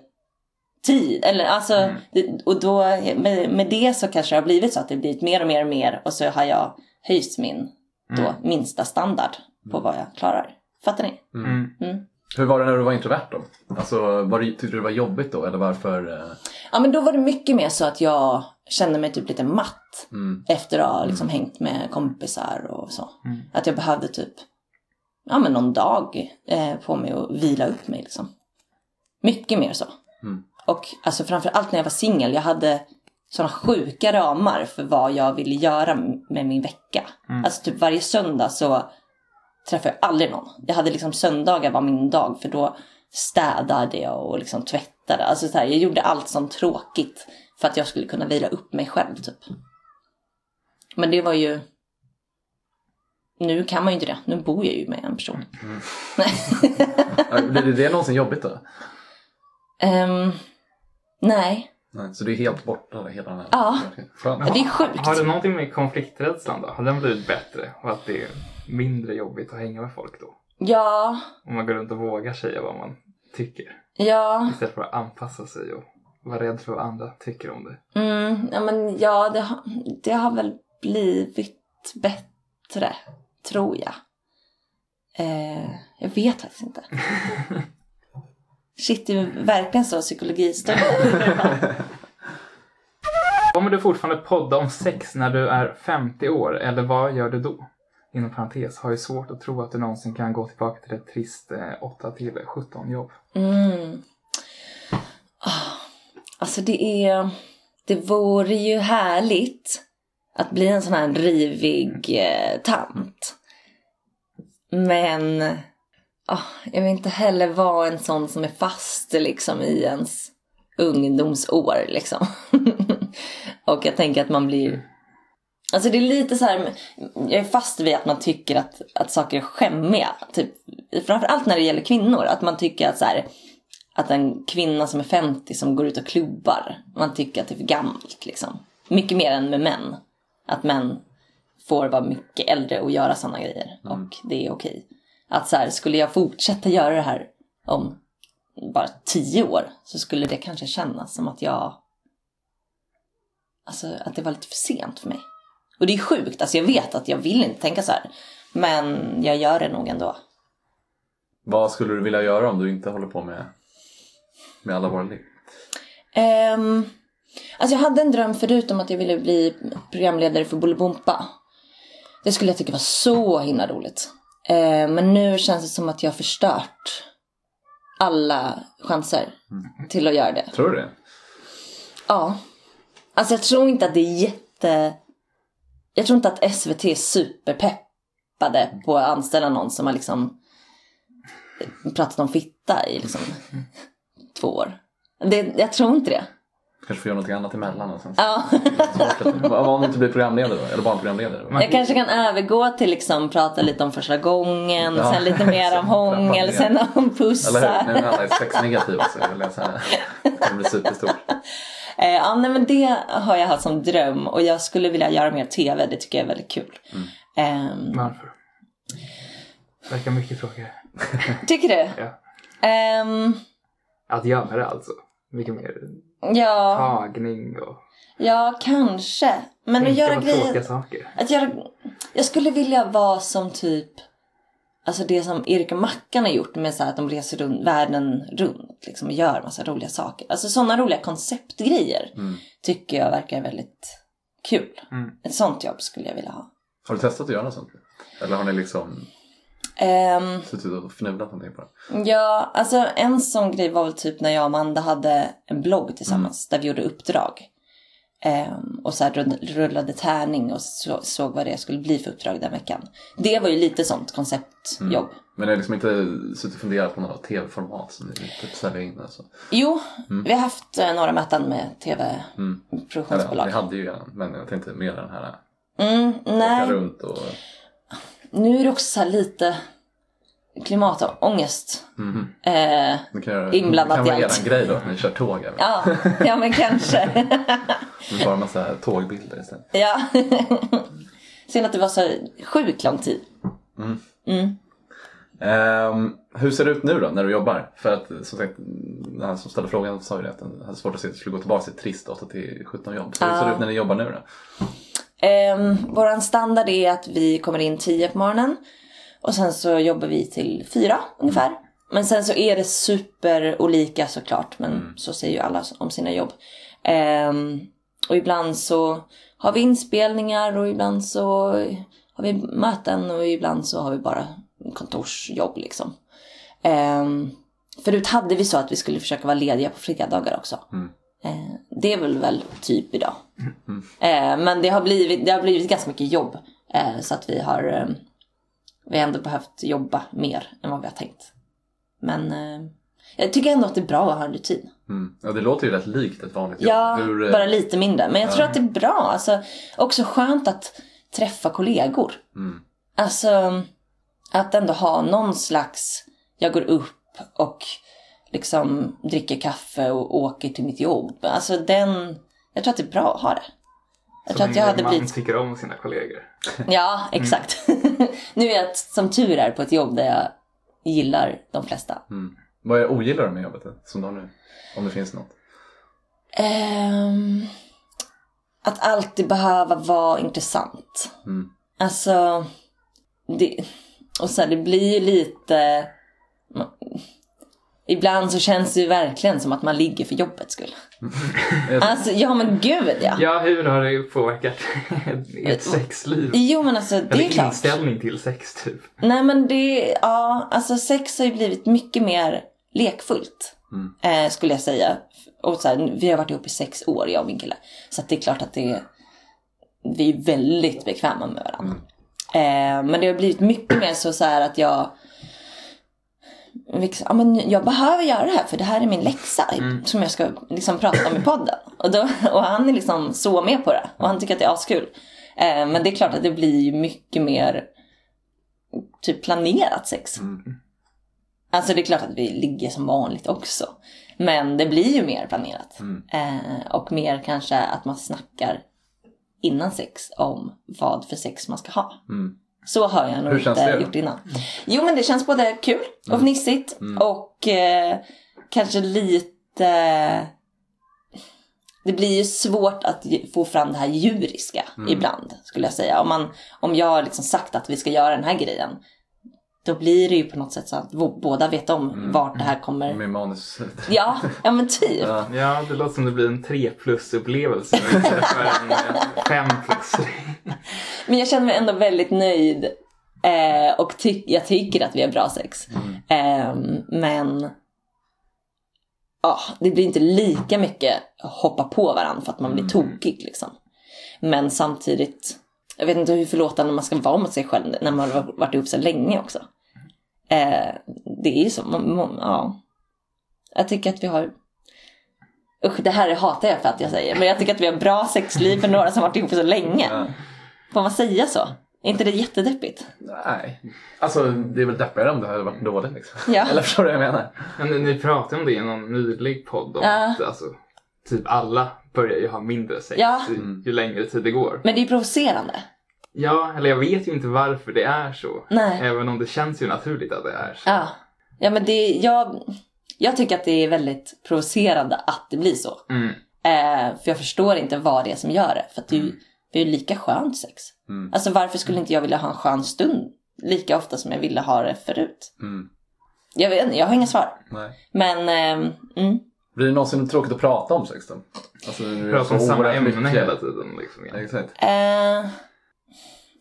tid. Eller alltså, det, och då med, med det så kanske det har blivit så att det blivit mer och mer och mer och så har jag höjt min då, minsta standard på vad jag klarar. Fattar ni? Mm. Mm. Hur var det när du var introvert då? Alltså, var det, tyckte du det var jobbigt då eller varför? eh, Ja men då var det mycket mer så att jag kände mig typ lite matt. Mm. Efter att ha liksom hängt med kompisar och så. Mm. Att jag behövde typ ja, men någon dag eh, på mig att vila upp mig. Liksom. Mycket mer så. Mm. Och alltså, framför allt när jag var singel. Jag hade sådana sjuka ramar för vad jag ville göra med min vecka. Alltså typ varje söndag så träffade jag aldrig någon. Jag hade liksom söndagar var min dag för då städade jag och liksom tvättade. Alltså så här, jag gjorde allt som tråkigt för att jag skulle kunna vila upp mig själv typ. Men det var ju... Nu kan man ju inte det. Nu bor jag ju med en person. Ja, Blir det, någonsin jobbigt då? Ehm, nej. Nej, så det är helt borta hela den här... Ja. Skönt. Det är sjukt. Har det någonting med konflikträdslan då? Har den blivit bättre? Och att det är mindre jobbigt att hänga med folk då? Ja, Om man går runt och vågar säga vad man tycker. ja. Istället för att anpassa sig och vara rädd för vad andra tycker om det. Mm, ja, men ja, det, har- det har väl blivit bättre, tror jag. Eh, jag vet faktiskt inte. Shit, det är verkligen så psykologistund. Kommer du fortfarande podda om sex när du är 50 år eller vad gör du då? Inom parentes, har ju svårt att tro att du någonsin kan gå tillbaka till ett trist eh, 8 till 17 jobb. Mm. Ah, Alltså det är... Det vore ju härligt att bli en sån här rivig eh, tant. Men ah, jag vill inte heller vara en sån som är fast liksom i ens ungdomsår liksom. Och jag tänker att man blir... Alltså det är lite så här, jag är fast vid att man tycker att, att saker är skämmiga. Typ, framförallt när det gäller kvinnor. Att man tycker att så här, att en kvinna som är 50 som går ut och klubbar, man tycker att det är för gammalt liksom. Mycket mer än med män. Att män får vara mycket äldre och göra sådana grejer. Och det är okej. Att så här, skulle jag fortsätta göra det här om bara tio år så skulle det kanske kännas som att jag... Alltså att det var lite för sent för mig. Och det är sjukt, alltså jag vet att jag vill inte tänka så här. Men jag gör det nog ändå. Vad skulle du vilja göra om du inte håller på med, med alla våra liv? Um, alltså jag hade en dröm förut om att jag ville bli programledare för Bolibompa. Det skulle jag tycka var så himla roligt. Eh, men nu känns det som att jag har förstört alla chanser till att göra det. Tror du det? Ja. Alltså jag tror inte att det är jätte... Jag tror inte att SVT är superpeppade på att anställa någon som har liksom pratat om fitta i liksom två år. Det, jag tror inte det. Kanske får göra något annat emellan och sen Ja. Vad om du inte blir programledare då? Eller barnprogramledare? Då? Jag kanske kan övergå till liksom prata lite om första gången, Ja. sen lite mer om hångel, sen om Eller hur? pussar. Nu när alla är sexnegativa så jag säga det blir superstort. Eh, ja, nej, men det har jag haft som dröm och jag skulle vilja göra mer tv, det tycker jag är väldigt kul. Ehm, Varför? Verkar mycket frågor. tycker du? Ja. Ehm, Att göra det alltså. Mycket mer ja, tagning och ja, kanske. Men att göra grejer... saker. Att göra, jag skulle vilja vara som typ Alltså det som Erik och Mackan har gjort med så här att de reser runt, världen runt liksom, och gör massa roliga saker. Alltså sådana roliga konceptgrejer tycker jag verkar väldigt kul. Mm. Ett sånt jobb skulle jag vilja ha. Har du testat att göra något sånt? Eller har ni liksom Ehm, suttit och fnulat någonting på det? ja, alltså en sån grej var väl typ när jag och Amanda hade en blogg tillsammans där vi gjorde uppdrag. Ehm, och så här rull- rullade tärning och så, såg vad det skulle bli för uppdrag den veckan. Det var ju lite sånt konceptjobb. Men ni har liksom inte suttit och funderat på något tv-format som ni typ sälja in? Alltså. Jo, vi har haft eh, några möten med Eller, ja, tv-produktionsbolag. ni hade ju redan, men jag tänkte mer den här Mm, åka nej, runt och... nu är det också så här lite klimatångest. Mhm. Eh, kan, Inblandat det kan vara i allt. eran grej då, att ni kör tåg. Eller? ja, ja, men kanske. Det är bara en massa tågbilder istället. ja. Synd att det var så sjukt lång tid. Mm. Ehm, hur ser det ut nu då när du jobbar? För att som sagt, han som ställde frågan sa ju det att han hade svårt att se att det skulle gå tillbaka till ett trist 8 till 17 jobb. Så hur ser det ut när ni jobbar nu då? Eh, våran standard är att vi kommer in 10 på morgonen. Och sen så jobbar vi till 4 ungefär. Men sen så är det super olika såklart. Men så säger ju alla om sina jobb. Ehm, och ibland så har vi inspelningar och ibland så har vi möten och ibland så har vi bara kontorsjobb liksom. Ehm, förut hade vi så att vi skulle försöka vara lediga på fredagar också. Eh, det är väl väl typ idag. Eh, men det har, blivit, det har blivit ganska mycket jobb. Eh, så att vi har, eh, vi har ändå behövt jobba mer än vad vi har tänkt. Men eh, jag tycker ändå att det är bra att ha en rutin. Mm. Ja, det låter ju rätt likt ett vanligt jobb. Ja, Hur, eh, bara lite mindre. Men jag tror att det är bra. Alltså, också skönt att träffa kollegor. Mm. Alltså att ändå ha någon slags, jag går upp och liksom dricker kaffe och åker till mitt jobb. Alltså den, jag tror att det är bra att ha det. Jag Så tror att jag hade man blivit tycker om sina kollegor. Ja, exakt. nu är jag som tur är på ett jobb där jag gillar de flesta. Mm. Vad är ogillar du med jobbet som du har nu? Om det finns något. Ehm, att alltid behöva vara intressant. Mm. Alltså, det, och så här, det blir ju lite... Ibland så känns det ju verkligen som att man ligger för jobbets skull. Alltså, ja men gud ja. Ja, hur har det påverkat ert sexliv? Jo men alltså det är Eller klart. inställning till sex typ. Nej men det, ja, alltså sex har ju blivit mycket mer lekfullt. Eh, skulle jag säga. Och så här, vi har varit ihop i sex år, jag och min kille. Så det är klart att det vi är väldigt bekväma med varandra. Eh, men det har blivit mycket mer så, så här att jag ja, men jag behöver göra det här för det här är min läxa som jag ska liksom prata om i podden. Och, då, och han är liksom så med på det och han tycker att det är askul. Eh, men det är klart att det blir ju mycket mer typ planerat sex. Alltså det är klart att vi ligger som vanligt också. Men det blir ju mer planerat. Eh, och mer kanske att man snackar innan sex om vad för sex man ska ha. Mm. Så har jag nog inte gjort innan. Jo men det känns både kul och fnissigt och eh, kanske lite... Det blir ju svårt att få fram det här djuriska ibland skulle jag säga. Om, man, om jag har liksom sagt att vi ska göra den här grejen. Då blir det ju på något sätt så att båda vet om vart det här kommer. Med manus. Ja, ja men typ. Ja. Ja, det låter som det blir en 3 plus upplevelse en 5 plus. Men jag känner mig ändå väldigt nöjd. Eh, och ty- jag tycker att vi har bra sex. Eh, men ja, det blir inte lika mycket hoppa på varandra för att man blir tokig liksom. Men samtidigt, jag vet inte hur förlåtande man ska vara mot sig själv när man har varit ihop så länge också. Eh, det är ju så, man, man, ja. Jag tycker att vi har Usch, det här hatar jag för att jag säger. Men jag tycker att vi har bra sexliv för några som varit ihop så länge. Ja. Får man säga så? Är inte det jättedeppigt? Nej. Alltså det är väl deppigare om det hade varit dåligt liksom. Ja. Eller förstår du vad jag menar? Men ni, pratade om det i någon nylig podd om Ja. att alltså, typ alla börjar ju ha mindre sex Ja. ju, ju längre tid det går. Men det är provocerande. Ja, eller jag vet ju inte varför det är så. Nej. Även om det känns ju naturligt att det är så. Ja. Ja men det, jag, jag tycker att det är väldigt provocerande att det blir så. Mm. Eh, för jag förstår inte vad det är som gör det. För att det är ju, det är ju lika skönt sex. Mm. Alltså varför skulle inte jag vilja ha en skön stund lika ofta som jag ville ha det förut? Mm. Jag vet inte, jag har inga svar. Nej. Men, mm. Blir det någonsin tråkigt att prata om sex då? Alltså, Pratar om så samma ämne hela tiden. Liksom, ja. Exakt. Eh,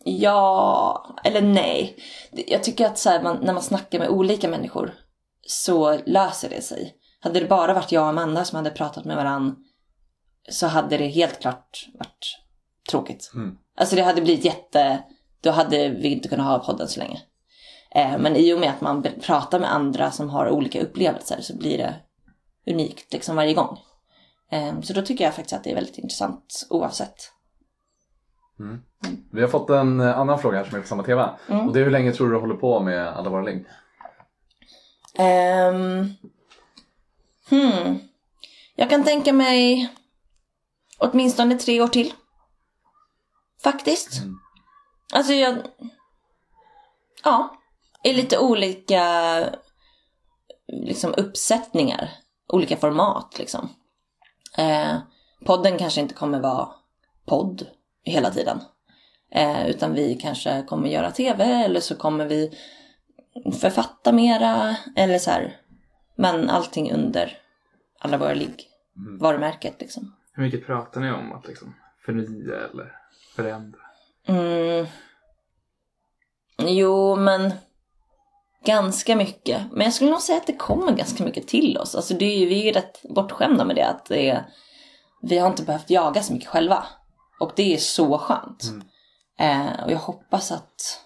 ja, eller nej. Jag tycker att så här, man, när man snackar med olika människor så löser det sig. Hade det bara varit jag och Amanda som hade pratat med varann så hade det helt klart varit tråkigt. Mm. Alltså det hade blivit jätte... Då hade vi inte kunnat ha podden så länge. Eh, men i och med att man pratar med andra som har olika upplevelser så blir det unikt liksom varje gång. Eh, så då tycker jag faktiskt att det är väldigt intressant oavsett. Vi har fått en eh, annan fråga här som är på samma tema. Mm. Och det är hur länge tror du du håller på med alla våra ligg? Um, hmm. Jag kan tänka mig åtminstone tre år till. Faktiskt. Mm. Alltså jag... Ja. I lite olika liksom uppsättningar. Olika format liksom. Eh, podden kanske inte kommer vara podd hela tiden. Eh, utan vi kanske kommer göra tv eller så kommer vi författa mera eller så här. Men allting under alla våra ligg. Varumärket liksom. Hur mycket pratar ni om att liksom, förnya eller förändra? Mm. Jo, men ganska mycket. Men jag skulle nog säga att det kommer ganska mycket till oss. Alltså det är ju, vi är ju rätt bortskämda med det. Att det är, vi har inte behövt jaga så mycket själva. Och det är så skönt. Eh, och jag hoppas att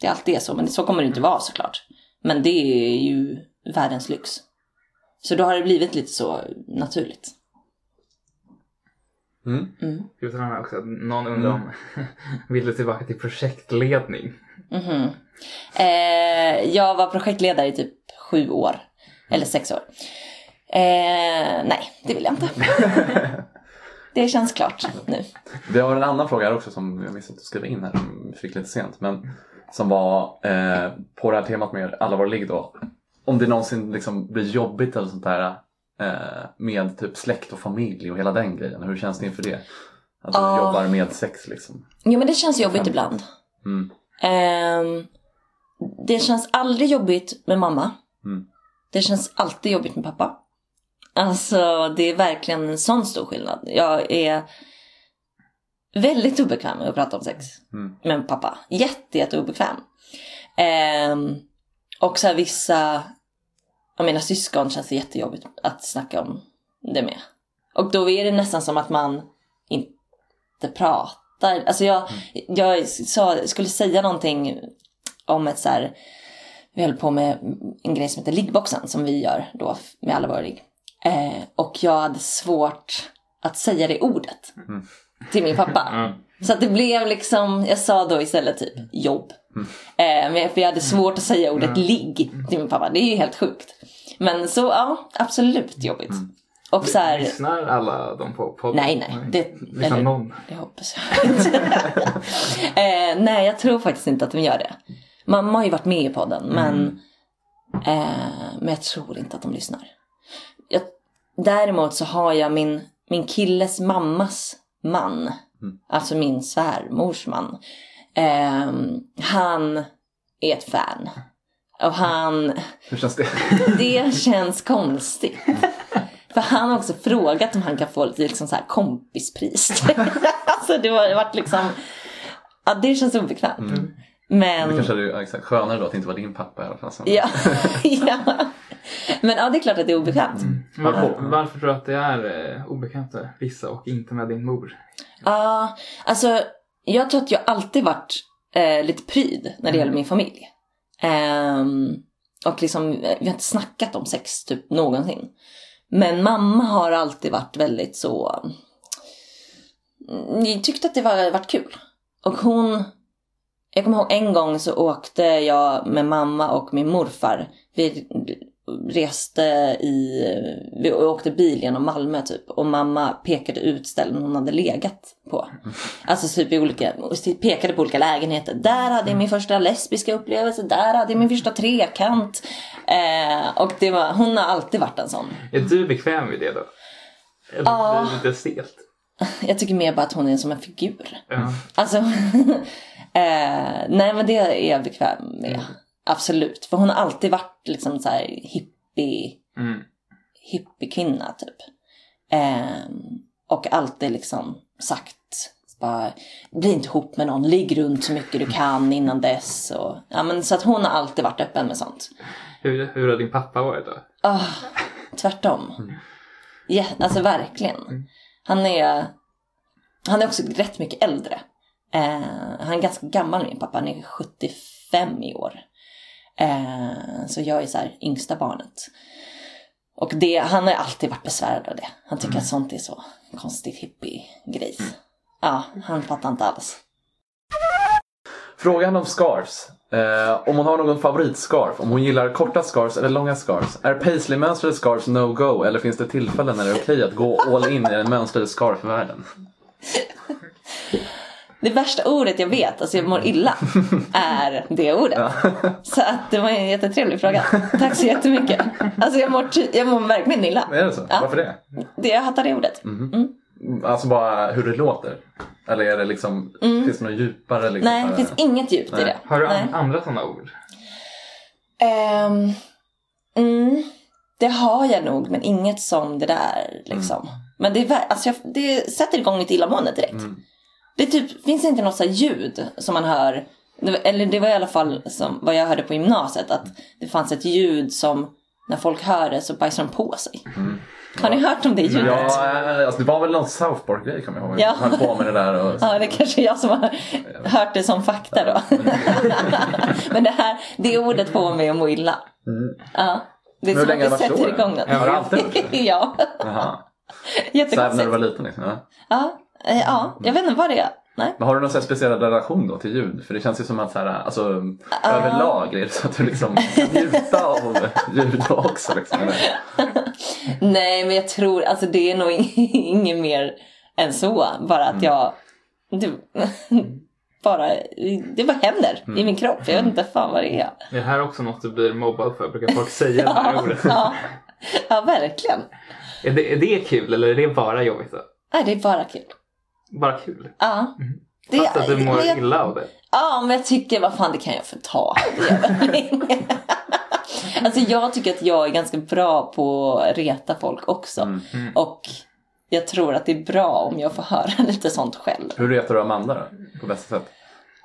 det alltid är så. Men så kommer det inte vara såklart. Men det är ju världens lyx. Så då har det blivit lite så naturligt. Mm. Ska vi ta med också att någon undrar om, vill du tillbaka till projektledning? Mhm. Eh, jag var projektledare i typ sju år. Eller sex år. Eh, nej, det vill jag inte. det känns klart nu. Vi har en annan fråga här också som jag missade att skriva in här som vi fick lite sent. Men som var eh, på det här temat med alla våra ligg då. Om det någonsin liksom blir jobbigt eller sånt där eh, med typ släkt och familj och hela den grejen. Hur känns det inför det? Att du Ja. jobbar med sex liksom. Jo men det känns jobbigt ibland. Mm. Ehm, det känns aldrig jobbigt med mamma. Mm. Det känns alltid jobbigt med pappa. Alltså det är verkligen en sån stor skillnad. Jag är väldigt obekväm med att prata om sex Mm. med pappa. Jätte, jätte obekväm. Ehm, och så här vissa av mina syskon känns det jättejobbigt att snacka om det med. Och då är det nästan som att man inte pratar. Alltså jag, jag sa, skulle säga någonting om ett så här, vi höll på med en grej som heter liggboxen som vi gör då med alla våra ligg. Eh, och jag hade svårt att säga det ordet till min pappa. Så att det blev liksom, jag sa då istället typ jobb. Eh, men för jag hade svårt att säga ordet ligg till min pappa. Det är ju helt sjukt. Men så ja, absolut jobbigt. Och så här, Lyssnar alla de på podden? Nej, nej. Det- Lyssnar eller- någon? Det hoppas jag inte. eh, nej, jag tror faktiskt inte att de gör det. Mamma har ju varit med i podden, men, eh, men jag tror inte att de lyssnar. Däremot så har jag min, min killes mammas man, alltså min svärmors man. Eh, han är ett fan. Och han, Hur känns det? det känns konstigt. För han har också frågat om han kan få lite liksom så här kompispris. alltså det har varit liksom, ja det känns obekvämt. Mm. Men, Det kanske är ja, exakt, skönare då att det inte var din pappa i alla fall. ja. Men ja det är klart att det är obekvämt. Var, varför tror du att det är eh, obekant för vissa och inte med din mor? Ja, alltså jag tror att jag alltid varit eh, lite pryd när det gäller min familj. Ehm, och liksom, vi har inte snackat om sex typ någonsin. Men mamma har alltid varit väldigt så... Ni tyckte att det var varit kul. Och hon... Jag kommer ihåg en gång så åkte jag med mamma och min morfar. Vi reste i... Vi åkte bil genom Malmö typ. Och mamma pekade ut ställen hon hade legat på. Alltså typ i olika... Pekade på olika lägenheter. Där hade jag min första lesbiska upplevelse. Där hade jag min första trekant. Eh, och det var, hon har alltid varit en sån. Är du bekväm med det då? Eller Ja. det lite stelt? Jag tycker mer bara att hon är som en figur. Ja. Alltså, eh, nej men det är jag bekväm med. Absolut. För hon har alltid varit liksom så här hippie, Mm. hippiekvinna typ. Eh, och alltid liksom sagt bara, bli inte ihop med någon, ligg runt så mycket du kan innan dess. Och, ja, men, så att hon har alltid varit öppen med sånt. Hur, hur har din pappa varit då? Ah, tvärtom. Ja, alltså verkligen. Han är, han är också rätt mycket äldre. Eh, han är ganska gammal min pappa, han är 75 i år. Eh, så jag är så här yngsta barnet. Och det, han har alltid varit besvärad av det. Han tycker att sånt är så konstigt hippie-grejs. Ja, han fattar inte alls. Frågan om scarves. Eh, om hon har någon favoritscarf, om hon gillar korta scarves eller långa scarves. Är paisley-mönstrade scarves no-go eller finns det tillfällen när det är okej att gå all in i den mönstrade scarf-världen? Det värsta ordet jag vet, alltså jag mår illa, är det ordet. Så att det var en jättetrevlig fråga. Tack så jättemycket. Alltså jag mår, jag mår verkligen illa. Är det så? Ja. Varför det? Det, jag hattar det ordet. Alltså bara hur det låter? Eller är det liksom, finns det något djupare? Liksom, Mm. Nej, det finns inget djupt i Nej. det. Har du Nej. an- andra sådana ord? Ehm, mm, det har jag nog, men inget som det där liksom. Men det, är, alltså jag, det sätter igång ett illamående direkt. Det typ, finns inte något så ljud som man hör. Det Eller det var i alla fall som, vad jag hörde på gymnasiet. Att det fanns ett ljud som när folk hör det så bajsar de på sig. Har ni hört om det ljudet? Ja, alltså det var väl någon South Park-grej kommer jag ihåg. Ja. Höll på med det där och... Ja, det är kanske är jag som har hört det som fakta då. Men det här, det ordet får mig att må illa. Ja. Det är som att det det sätter igång något. Har det alltid varit så? ja. Så även när du jättekonstigt. var liten liksom? Ja. Ja, ja, jag vet inte vad det är. Nej. Men har du någon så här speciell relation då till ljud? För det känns ju som att så här, alltså, överlag är det så att du liksom kan njuta av ljud också. Liksom? Nej, men jag tror, alltså det är nog ing- inget mer än så. Bara att jag, det, bara, det bara händer i min kropp. Jag vet inte fan vad det är. Är det här också något du blir mobbad för? Brukar folk säga det här ordet? Ja, ja verkligen. Är det, är det kul eller är det bara jobbigt? Då? Nej, det är bara kul. Bara kul? Ja. Det, Fast att du mår jag- illa av det? Ja, men jag tycker, vad fan det kan jag få ta. Det gör väl inget. Alltså jag tycker att jag är ganska bra på att reta folk också. Och jag tror att det är bra om jag får höra lite sånt själv. Hur retar du Amanda då? På bästa sätt?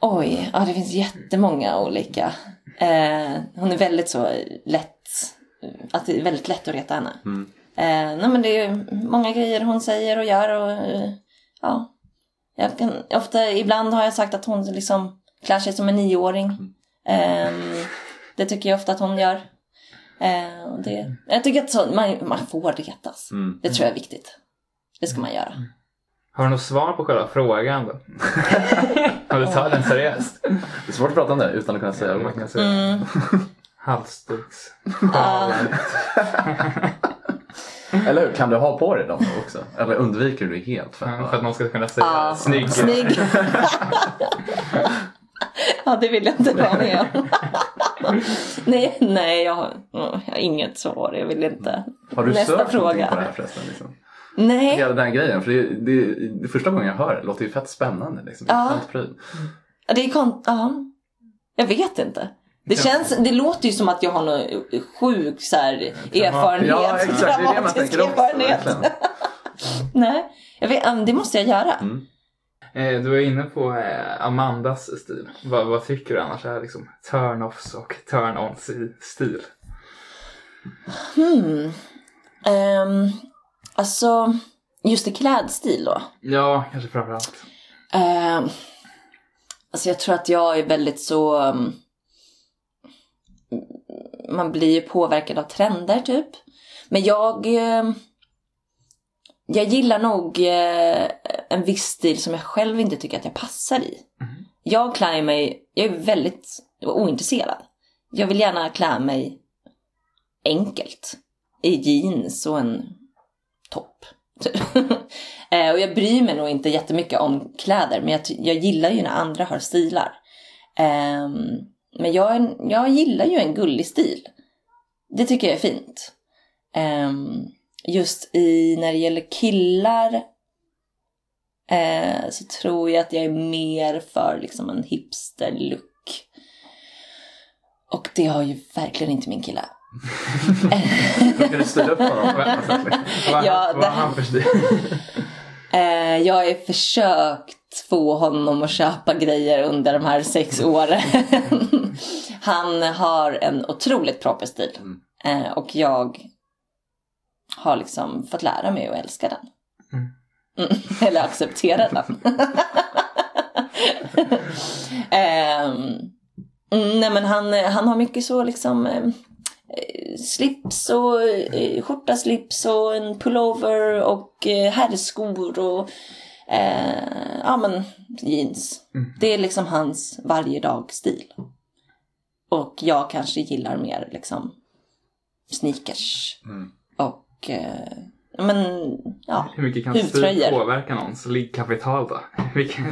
Oj, ja det finns jättemånga olika. Eh, hon är väldigt så lätt, att det är väldigt lätt att reta henne. Eh, nej men det är många grejer hon säger och gör och eh, ja. Jag kan, ofta, ibland har jag sagt att hon liksom klär sig som en nioåring. Eh, det tycker jag ofta att hon gör. Och det, jag tycker att så, man, man får retas. Mm. Det tror jag är viktigt. Det ska man göra. Har du något svar på själva frågan då? Om du tar den seriöst? Det är svårt att prata om det utan att kunna säga Man det. kan säga halsduks. Eller hur? Kan du ha på dig dem också? Eller undviker du det helt? För att, Ja, för att någon ska kunna säga Ja, snygg. snygg. ja, det vill jag inte vara med om. nej, nej jag, har, jag har inget svar. Jag vill inte. har du Nästa sökt fråga. på det här förresten? Liksom? Nej. Hela den grejen. För det, det, det första gången jag hör det låter ju fett spännande. Liksom. Ja. Pryl. Ja, Det är kon- ja. Jag vet inte. Det, känns, det låter ju som att jag har någon sjuk så här, erfarenhet. Ja, exakt. Det är det man tänker också. Nej, jag vet, um, det måste jag göra. Mm. Eh, Du är inne på eh, Amandas stil. Vad, vad tycker du annars är liksom turn-offs och turn-ons i stil? Hmm. Ehm, alltså, just i klädstil då. Ja, kanske framförallt. Ehm, alltså jag tror att jag är väldigt så... um, man blir ju påverkad av trender typ. Men jag... ehm, jag gillar nog eh, en viss stil som jag själv inte tycker att jag passar i. Jag klär mig... Jag är väldigt ointresserad. Jag vill gärna klä mig enkelt. I jeans och en topp. Typ. Eh, och jag bryr mig nog inte jättemycket om kläder. Men jag, jag gillar ju när andra har stilar. Ehm, men jag, jag gillar ju en gullig stil. Det tycker jag är fint. Ehm, just i när det gäller killar eh, så tror jag att jag är mer för liksom en hipster-look. Och det har ju verkligen inte min kille. Då kan du styra upp honom. Vad, vad det- han för stil? Eh, jag har försökt få honom att köpa grejer under de här sex åren. Han har en otroligt proper stil. Eh, och jag har liksom fått lära mig att älska den. Mm. Eller acceptera den. Mm, nej men han, han har mycket så liksom eh, eh, slips och eh, skjorta, slips och en pullover och eh, herrskor och eh, ja men jeans. Det är liksom hans varje dag stil. Och jag kanske gillar mer liksom sneakers Mm. och eh, men ja, Hur mycket kan stil huvtröjor. påverka någons liggkapital då? Mycket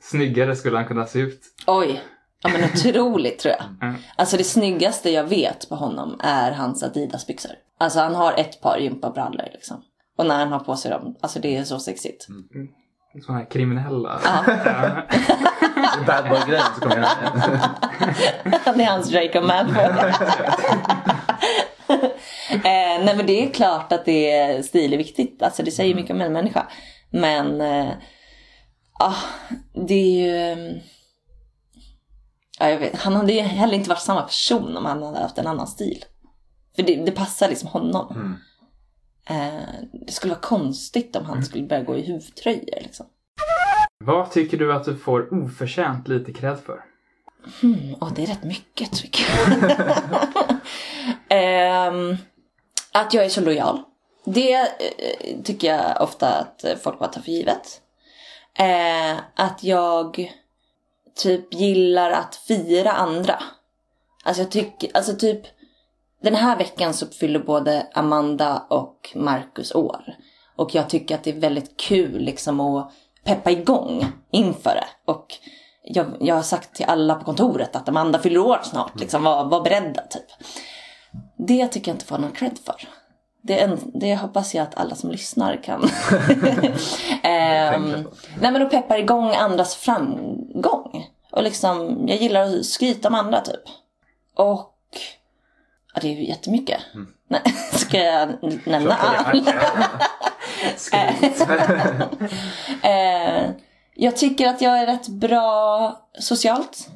snyggare skulle han kunna se ut? Oj, ja men otroligt tror jag. Mm. Alltså det snyggaste jag vet på honom är hans Adidas-byxor. Alltså han har ett par gympabrallor liksom. Och när han har på sig dem, alltså det är så sexigt. Sådana här kriminella. Ja. Bad boy-grejen så kommer jag det är hans Draco Malfoy. eh, nej men det är klart att det är stil är viktigt. Alltså det säger mycket om en människa. Men eh, ah, det är ju... eh, Ja, jag vet. Han hade ju heller inte varit samma person om han hade haft en annan stil. För det, det passar liksom honom. Mm. Eh, det skulle vara konstigt om han skulle börja gå i huvtröjor liksom. Vad tycker du att du får oförtjänt lite cred för? Ja, det är rätt mycket tycker jag. Ehm, att jag är så lojal. Det eh, tycker jag ofta att eh, folk bara tar för givet. Eh, att jag typ gillar att fira andra. Alltså jag tycker, alltså typ den här veckan så fyller både Amanda och Marcus år. Och jag tycker att det är väldigt kul liksom att peppa igång inför det. Och jag, jag har sagt till alla på kontoret att Amanda fyller år snart. Liksom, var, var beredda typ. Det tycker jag inte får någon cred för. Det, en, det hoppas jag att alla som lyssnar kan. Ehm, nej men att peppar igång andras framgång. Och liksom, jag gillar att skryta om andra typ. Och ja, det är ju jättemycket. Nej, ska jag nämna allt? Eh, jag tycker att jag är rätt bra socialt.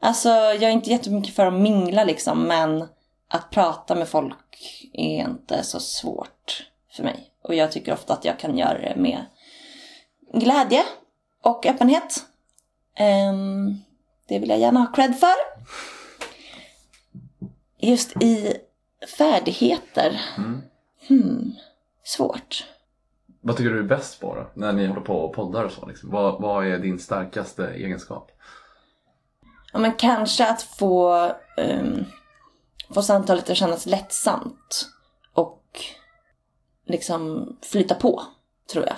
Alltså jag är inte jättemycket för att mingla liksom men att prata med folk är inte så svårt för mig. Och jag tycker ofta att jag kan göra det med glädje och öppenhet. Ehm, det vill jag gärna ha cred för. Just i färdigheter. Hmm, svårt. Vad tycker du är bäst på då? När ni håller på och poddar och så. Liksom. Vad, vad är din starkaste egenskap? Ja, men kanske att få, um, få samtalet att kännas lättsamt och liksom flyta på, tror jag.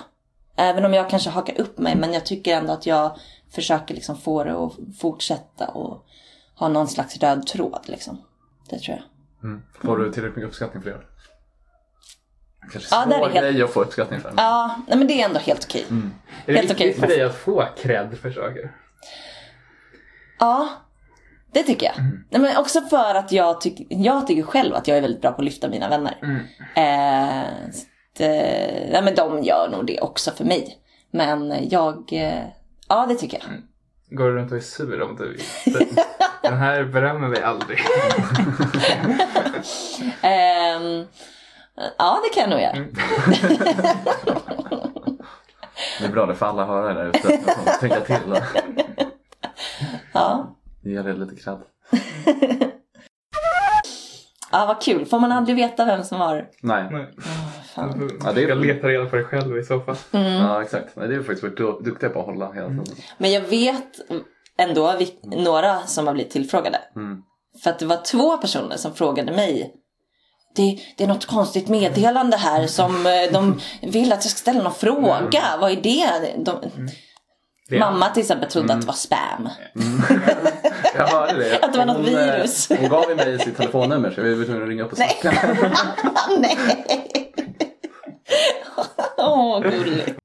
Även om jag kanske hakar upp mig, men jag tycker ändå att jag försöker liksom få det att fortsätta och ha någon slags röd tråd liksom. Det tror jag. Mm. Får du tillräckligt mycket uppskattning för det? Kanske Ja, det är svår helt- grej att få uppskattning för. Ja, nej men det är ändå helt okej. Är det Helt okej. viktigt för dig att få cred för saker? Ja, det tycker jag. Nej, men också för att jag, tyck, jag tycker själv att jag är väldigt bra på att lyfta mina vänner. Eh, så att, eh, nej, men de gör nog det också för mig. Men jag, eh, ja det tycker jag. Går du runt och är sur om du Den här berömmer vi aldrig. Ehm, ja det kan jag nog göra. Det är bra, det får alla höra där ute. Tänka till och Ja. ge det lite cred. Ja, vad kul. Får man aldrig veta vem som har... Nej, Nej. Fan. Du Ja, det är- ska leta reda på dig själv i så fall. ja exakt. Nej, det är faktiskt varit du- duktiga på att hålla hela tiden. Men jag vet ändå några som har blivit tillfrågade. Mm. För att det var två personer som frågade mig. Det, det är något konstigt meddelande här som eh, de vill att jag ska ställa någon fråga. Vad är det? De, Det Mamma till exempel trodde att det var spam. Jag hörde det. Att det var något Hon, eh, virus. Hon gav ju mig sitt telefonnummer så jag var tvungen att ringa upp och snacka. Nej! Åh, gulligt.